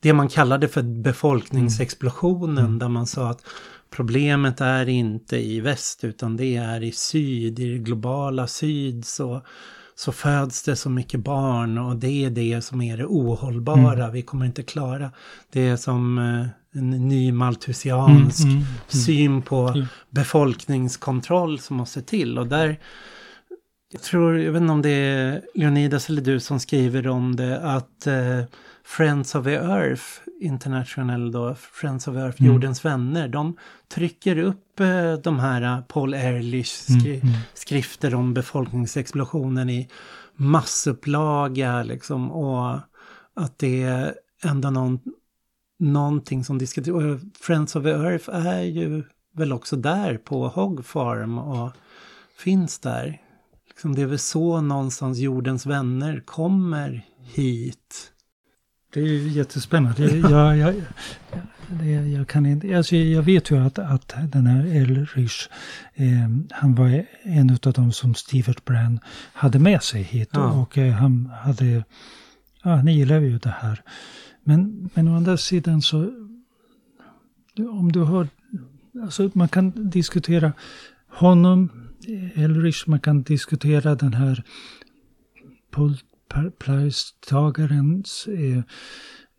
det man kallade för befolkningsexplosionen Mm. där man sa att problemet är inte i väst utan det är i syd, i det globala syd så, så föds det så mycket barn och det är det som är det ohållbara. Mm. Vi kommer inte klara. Det som eh, en ny maltusiansk Mm, mm, syn på Ja. befolkningskontroll som måste till. Och där, jag tror, jag vet inte om det är Leonidas eller du som skriver om det, att eh, Friends of the Earth International då, Friends of the Earth, Mm. jordens vänner, de trycker upp eh, de här eh, Paul Ehrlichs skri- Mm, mm. skrifter om befolkningsexplosionen i massupplaga liksom och att det är ändå någon, någonting som diskuteras. Och Friends of the Earth är ju väl också där på Hog Farm och finns där. Liksom det är väl så någonstans jordens vänner kommer hit. Det är ju jättespännande. Jag, jag, jag, jag, kan inte, alltså jag vet ju att, att den här Elrich, eh, han var en av dem som Stevert Brand hade med sig hit. Ja. Och eh, han hade, ja, han gillar ju det här. Men, men å andra sidan så, om du har, alltså man kan diskutera honom, Elrich, man kan diskutera den här Pulitzer-pristagarens eh,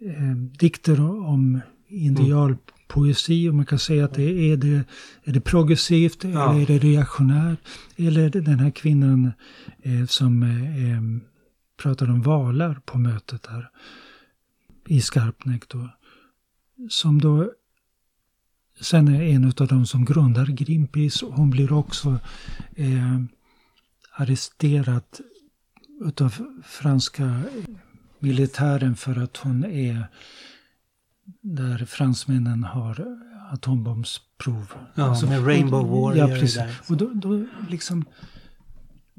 eh, dikter om indialpoesi. Och man kan säga att det är det, är det progressivt Ja. eller är det reaktionärt? Eller den här kvinnan eh, som eh, pratade om valar på mötet här i Skarpnäck då. Som då sen är en av de som grundar Greenpeace. och Hon blir också eh, arresterad utav franska militären för att hon är där fransmännen har atombombsprov. Ja, Alltså, med Rainbow Warrior Ja, precis. Och då, då liksom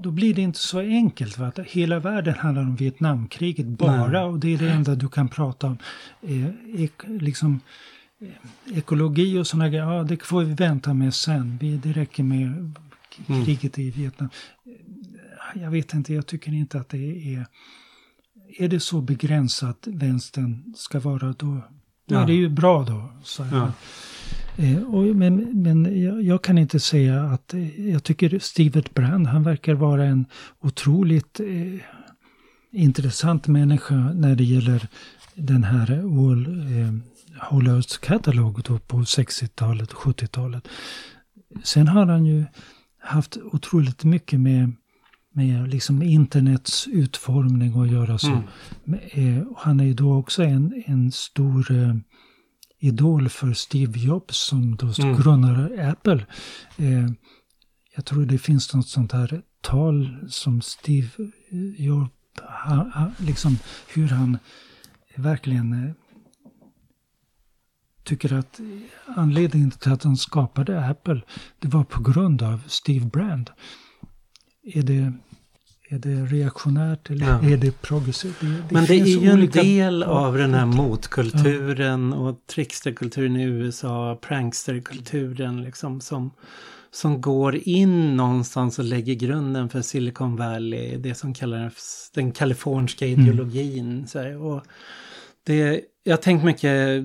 då blir det inte så enkelt. Va? Att hela världen handlar om Vietnamkriget bara Nej. och det är det enda du kan prata om. Eh, ek, liksom, eh, ekologi och sådana grejer, ja det får vi vänta med sen. Vi, det räcker med Mm. kriget i Vietnam. Eh, Jag vet inte, jag tycker inte att det är... Är det så begränsat vänstern ska vara då, då Ja. är det ju bra då. Så Ja. Eh, och, men men jag, jag kan inte säga att eh, jag tycker Stevert Brand, han verkar vara en otroligt eh, intressant människa när det gäller den här All, eh, Whole Earth Catalog då på 60-talet och 70-talet. Sen har han ju haft otroligt mycket med, med liksom internets utformning att göra. Så. Mm. Eh, och han är ju då också en, en stor eh, idol för Steve Jobs som då Mm. grundade Apple. Eh, jag tror det finns något sånt här tal som Steve Jobs, ha, ha, liksom hur han verkligen eh, tycker att anledningen till att han skapade Apple, det var på grund av Steve Brand. Är det, är det reaktionärt eller Ja. är det progressivt? Det, det Men det är ju en del ja, av den här motkulturen och tricksterkulturen i USA, pranksterkulturen liksom som, som går in någonstans och lägger grunden för Silicon Valley, det som kallas den kaliforniska Mm. ideologin. Så här. Och det, jag har tänkt mycket,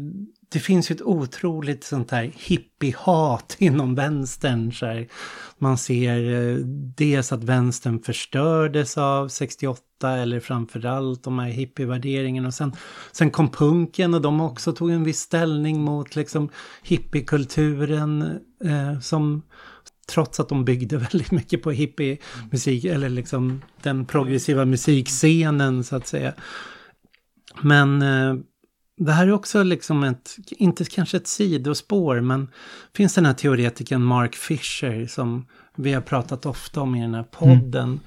det finns ju ett otroligt sånt här hippie-hat inom vänstern. Så här. Man ser eh, dels att vänstern förstördes av 68 eller framförallt de här hippievärderingarna och sen, sen kom punken och de också tog en viss ställning mot liksom hippiekulturen eh, som trots att de byggde väldigt mycket på hippie-musik eller liksom den progressiva musikscenen så att säga. Men eh, det här är också liksom ett, inte kanske ett sidospår, men finns den här teoretikern Mark Fisher som vi har pratat ofta om i den här podden.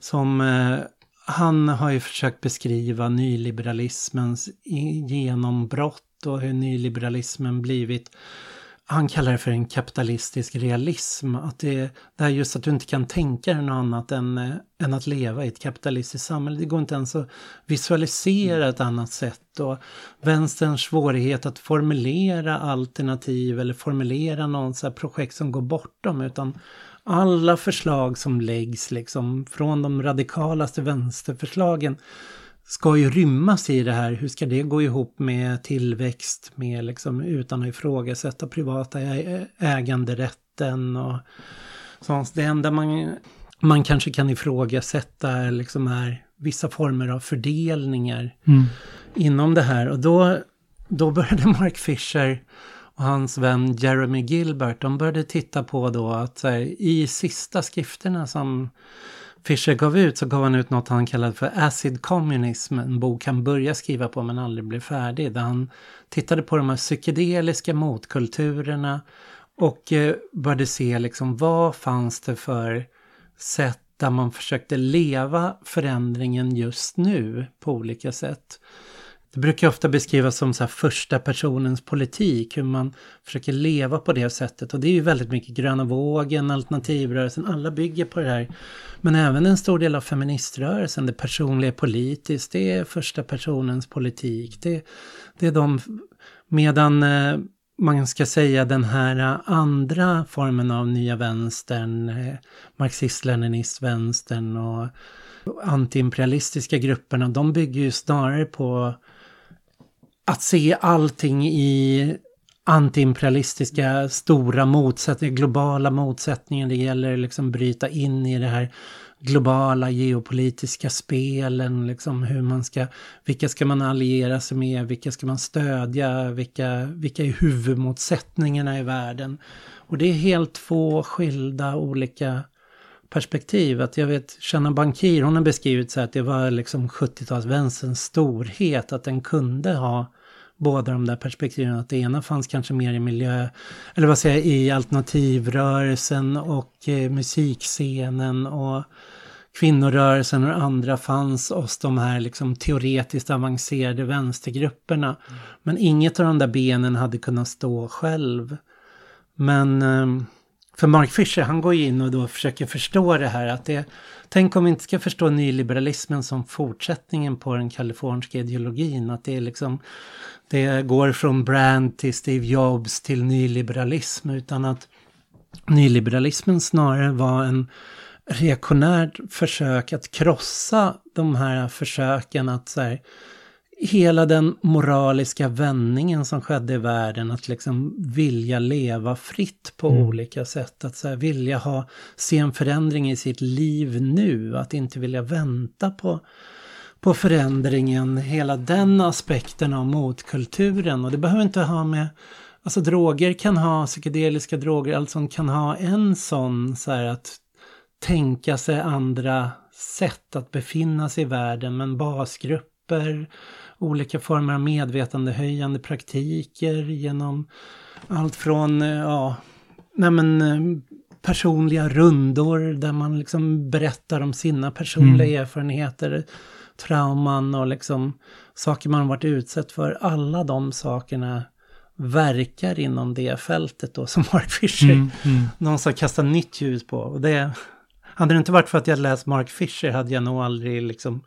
Som, eh, han har ju försökt beskriva nyliberalismens genombrott och hur nyliberalismen blivit han kallar det för en kapitalistisk realism. Att det, det är just att du inte kan tänka dig något annat än, eh, än att leva i ett kapitalistiskt samhälle. Det går inte ens att visualisera ett annat sätt. Och vänsterns svårighet att formulera alternativ eller formulera någon så här projekt som går bortom. Utan alla förslag som läggs liksom från de radikalaste vänsterförslagen ska ju rymmas i det här. Hur ska det gå ihop med tillväxt, med liksom utan att ifrågasätta privata äganderätten och sånt. Det enda man, man kanske kan ifrågasätta är liksom är vissa former av fördelningar mm. inom det här. Och då, då började Mark Fisher och hans vän Jeremy Gilbert, de började titta på då att här, i sista skrifterna som Fischer gav ut så gav han ut något han kallade för Acid Communism, en bok han började skriva på men aldrig blev färdig. Där han tittade på de här psykedeliska motkulturerna och eh, började se liksom vad fanns det för sätt där man försökte leva förändringen just nu på olika sätt. Det brukar ofta beskrivas som så första personens politik, hur man försöker leva på det sättet. Och det är ju väldigt mycket gröna vågen, alternativrörelsen, alla bygger på det här. Men även en stor del av feministrörelsen, det personliga politiskt, det är första personens politik. Det, det är de, medan eh, man ska säga den här eh, andra formen av nya vänstern, eh, marxist-leninist-vänstern och antiimperialistiska grupperna, de bygger ju snarare på att se allting i antiimperialistiska stora motsättningar, globala motsättningar. Det gäller liksom bryta in i det här globala geopolitiska spelen, liksom hur man ska, vilka ska man alliera sig med, vilka ska man stödja, vilka, vilka är huvudmotsättningarna i världen. Och det är helt två skilda olika perspektiv. Att jag vet, Shanna Bankir, hon har beskrivit så att det var liksom 70-talsvänsterns storhet, att den kunde ha båda de där perspektiven. Att det ena fanns kanske mer i miljö, eller vad säger jag, i alternativrörelsen och eh, musikscenen och kvinnorörelsen och andra fanns hos de här liksom teoretiskt avancerade vänstergrupperna. Mm. Men inget av de där benen hade kunnat stå själv. Men eh, för Mark Fisher, han går in och då försöker förstå det här att det Tänk om vi inte ska förstå nyliberalismen som fortsättningen på den kaliforniska ideologin. Att det är liksom, det går från Brand till Steve Jobs till nyliberalism. Utan att nyliberalismen snarare var en reaktionärt försök att krossa de här försöken att så här, hela den moraliska vändningen som skedde i världen, att liksom vilja leva fritt på mm. olika sätt, att så här, vilja ha, se en förändring i sitt liv nu, att inte vilja vänta på, på förändringen, hela den aspekten av motkulturen. Och det behöver inte ha med, alltså droger kan ha, psykedeliska droger, alltså kan ha en sån så här att tänka sig andra sätt att befinna sig i världen, men basgrupper, olika former av medvetandehöjande praktiker genom allt från, eh, ja, nej men eh, personliga rundor där man liksom berättar om sina personliga mm. erfarenheter, trauman och liksom saker man varit utsatt för. Alla de sakerna verkar inom det fältet då som Mark Fisher mm, mm. någon som kastar nytt ljus på. Och det, hade det inte varit för att jag läst Mark Fisher hade jag nog aldrig liksom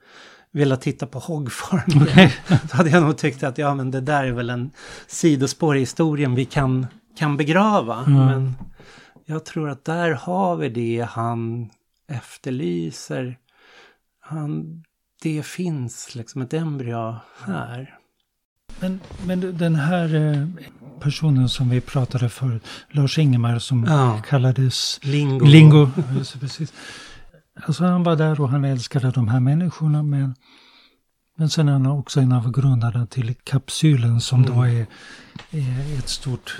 velat titta på Hoggfarm. Okay. Så hade jag nog tyckt att ja men det där är väl en sidospår i historien vi kan, kan begrava. Mm. Men jag tror att där har vi det han efterlyser. Han, det finns liksom ett embryo här. Men, men den här eh, personen som vi pratade för, Lars Ingemar, som ja. kallades Lingo. Lingo. Precis. Alltså han var där och han älskade de här människorna men, men sen är han också en av grundarna till kapsylen som mm. då är, är, ett stort,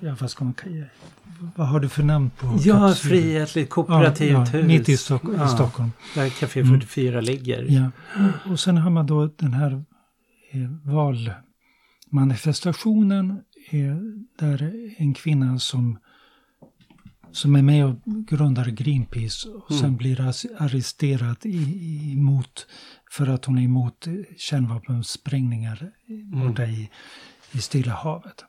ja vad ska man kalla vad har du för namn på Ja, Frihetligt kooperativt ja, ja, hus. Mitt i, Stock ja, Stockholm. Där Café 44 mm. ligger. Ja. Och sen har man då den här eh, valmanifestationen eh, där en kvinna som som är med och grundar Greenpeace och mm. sen blir arresterad i, emot, för att hon är emot kärnvapensprängningar mm. borta i, i Stilla havet.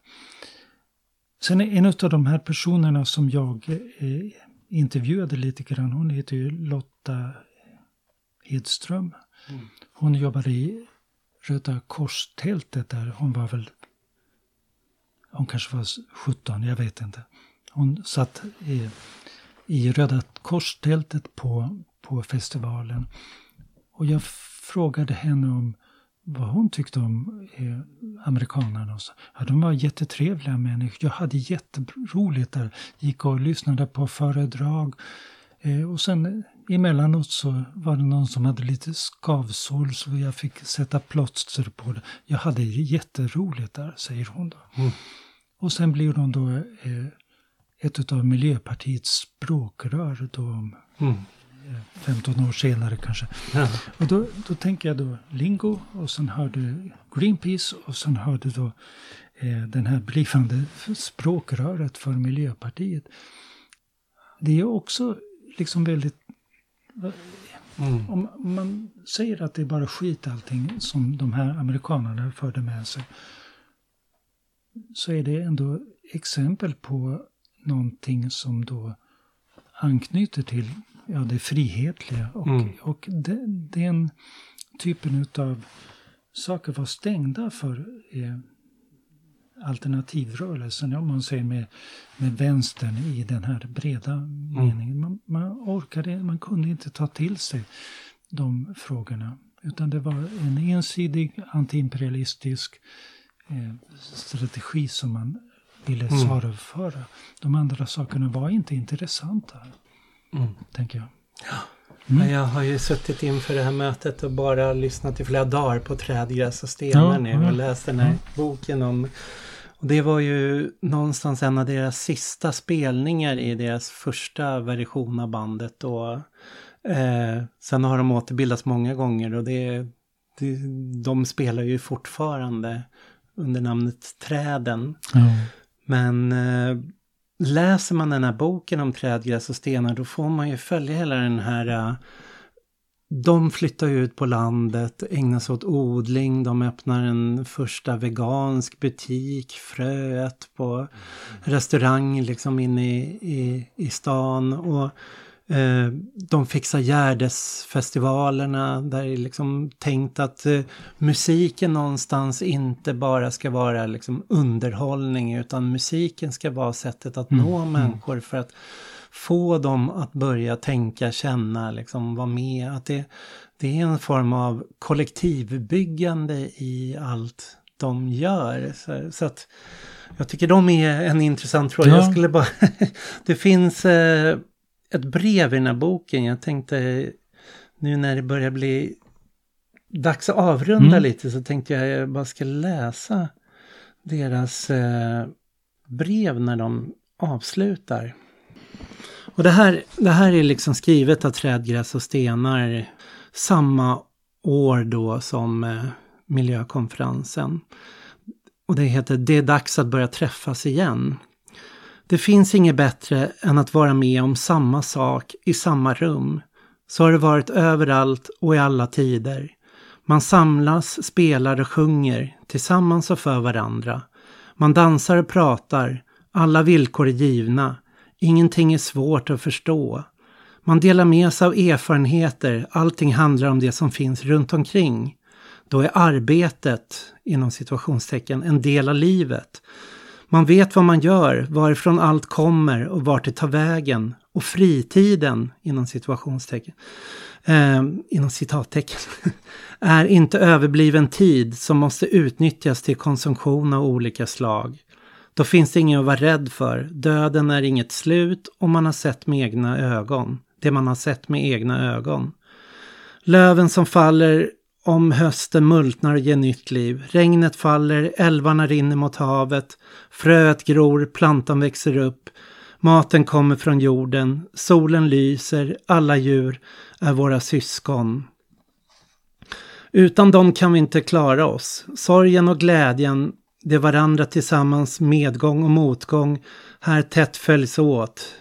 Sen är en av de här personerna som jag eh, intervjuade lite grann, hon heter ju Lotta Hedström. Mm. Hon jobbade i Röda Korstältet där, hon var väl, hon kanske var 17, jag vet inte. Hon satt i, i Röda Korstältet på, på festivalen. Och jag frågade henne om vad hon tyckte om eh, amerikanerna. Och så. Ja, de var jättetrevliga människor. Jag hade jätteroligt där. Gick och lyssnade på föredrag. Eh, och sen emellanåt så var det någon som hade lite skavsår så jag fick sätta plåster på det. Jag hade jätteroligt där, säger hon då. Mm. Och sen blir hon då eh, ett av Miljöpartiets språkrör då Mm. 15 år senare kanske. Ja. Och då, då tänker jag då Lingo och sen har du Greenpeace och sen har du då eh, den här blivande språkröret för Miljöpartiet. Det är också liksom väldigt... Mm. Om man säger att det är bara skit allting som de här amerikanerna förde med sig. Så är det ändå exempel på någonting som då anknyter till ja, det frihetliga. Och, Mm. och de, den typen av saker var stängda för eh, alternativrörelsen, om man säger med, med vänstern i den här breda meningen. Man, man orkade, man kunde inte ta till sig de frågorna. Utan det var en ensidig antiimperialistisk eh, strategi som man ville Mm. saluföra. De andra sakerna var inte intressanta, Mm. tänker jag. Ja, jag har ju suttit inför det här mötet och bara lyssnat i flera dagar på Trädgräs och stenar Ja, nu ja. och läst den här Ja. boken om och det var ju någonstans en av deras sista spelningar i deras första version av bandet och eh, sen har de återbildats många gånger och det, det, de spelar ju fortfarande under namnet Träden. Ja. Men eh, läser man den här boken om trädgräs och stenar då får man ju följa hela den här... Eh, de flyttar ut på landet, ägnar sig åt odling, de öppnar en första vegansk butik, fröet på restaurang liksom inne i, i, i stan. Och eh, de fixar Gärdesfestivalerna där det är liksom tänkt att eh, musiken någonstans inte bara ska vara liksom underhållning utan musiken ska vara sättet att Mm, nå mm. människor för att få dem att börja tänka, känna, liksom vara med. Att det, det är en form av kollektivbyggande i allt de gör. Så, så att jag tycker de är en intressant fråga. Ja. Jag skulle bara... det finns eh, ett brev i den här boken. Jag tänkte nu när det börjar bli dags att avrunda Mm. lite så tänkte jag jag bara ska läsa deras eh, brev när de avslutar. Och det här, det här är liksom skrivet av Trädgräs och stenar samma år då som eh, miljökonferensen. Och det heter Det är dags att börja träffas igen. Det finns inget bättre än att vara med om samma sak i samma rum. Så har det varit överallt och i alla tider. Man samlas, spelar och sjunger tillsammans och för varandra. Man dansar och pratar. Alla villkor är givna. Ingenting är svårt att förstå. Man delar med sig av erfarenheter. Allting handlar om det som finns runt omkring. Då är arbetet, inom situationstecken, en del av livet. Man vet vad man gör, varifrån allt kommer och vart det tar vägen. Och fritiden, inom situationstecken, eh, inom citattecken, är inte överbliven tid som måste utnyttjas till konsumtion av olika slag. Då finns det inget att vara rädd för. Döden är inget slut och man har sett med egna ögon. Det man har sett med egna ögon. Löven som faller om hösten multnar och ger nytt liv. Regnet faller, älvarna rinner mot havet. Fröet gror, plantan växer upp. Maten kommer från jorden. Solen lyser, alla djur är våra syskon. Utan dem kan vi inte klara oss. Sorgen och glädjen, det varandra tillsammans, medgång och motgång, här tätt följs åt.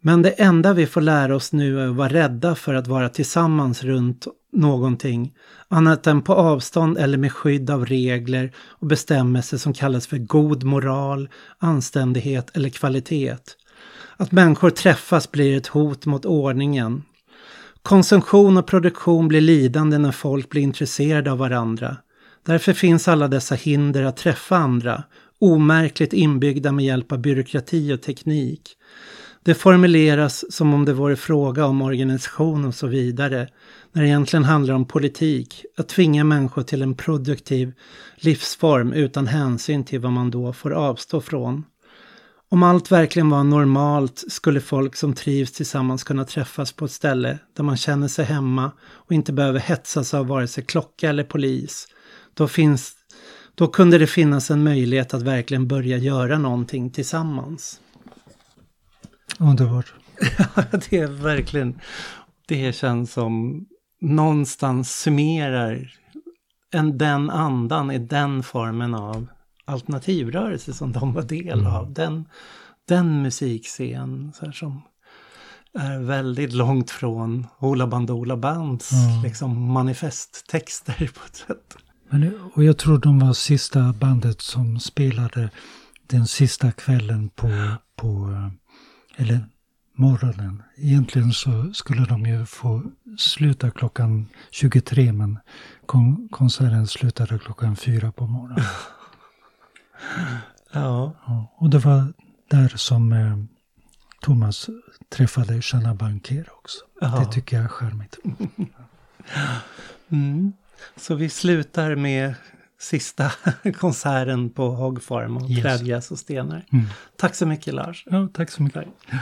Men det enda vi får lära oss nu är att vara rädda för att vara tillsammans runt någonting, annat än på avstånd eller med skydd av regler och bestämmelser som kallas för god moral, anständighet eller kvalitet. Att människor träffas blir ett hot mot ordningen. Konsumtion och produktion blir lidande när folk blir intresserade av varandra. Därför finns alla dessa hinder att träffa andra, omärkligt inbyggda med hjälp av byråkrati och teknik. Det formuleras som om det vore fråga om organisation och så vidare, när det egentligen handlar om politik, att tvinga människor till en produktiv livsform utan hänsyn till vad man då får avstå från. Om allt verkligen var normalt skulle folk som trivs tillsammans kunna träffas på ett ställe där man känner sig hemma och inte behöver hetsas av vare sig klocka eller polis. Då, finns, då kunde det finnas en möjlighet att verkligen börja göra någonting tillsammans. Underbart. Ja, det är verkligen, det känns som någonstans summerar en, den andan i den formen av alternativrörelse som de var del Mm. av. Den, den musikscen så här, som är väldigt långt från Hoola Bandoola Bands Mm. liksom manifesttexter på ett sätt. Men, och jag tror de var sista bandet som spelade den sista kvällen på, på eh, eller morgonen. Egentligen så skulle de ju få sluta klockan 23 men kon konserten slutade klockan 4 på morgonen. Ja, Ja, och det var där som eh, Thomas träffade Shanna Bankier också. Ja. Det tycker jag är charmigt. mm. Så vi slutar med sista konserten på Hogg Farm och Yes. trädgräs och stenar. Mm. Tack så mycket Lars. Ja, tack så mycket. Tack.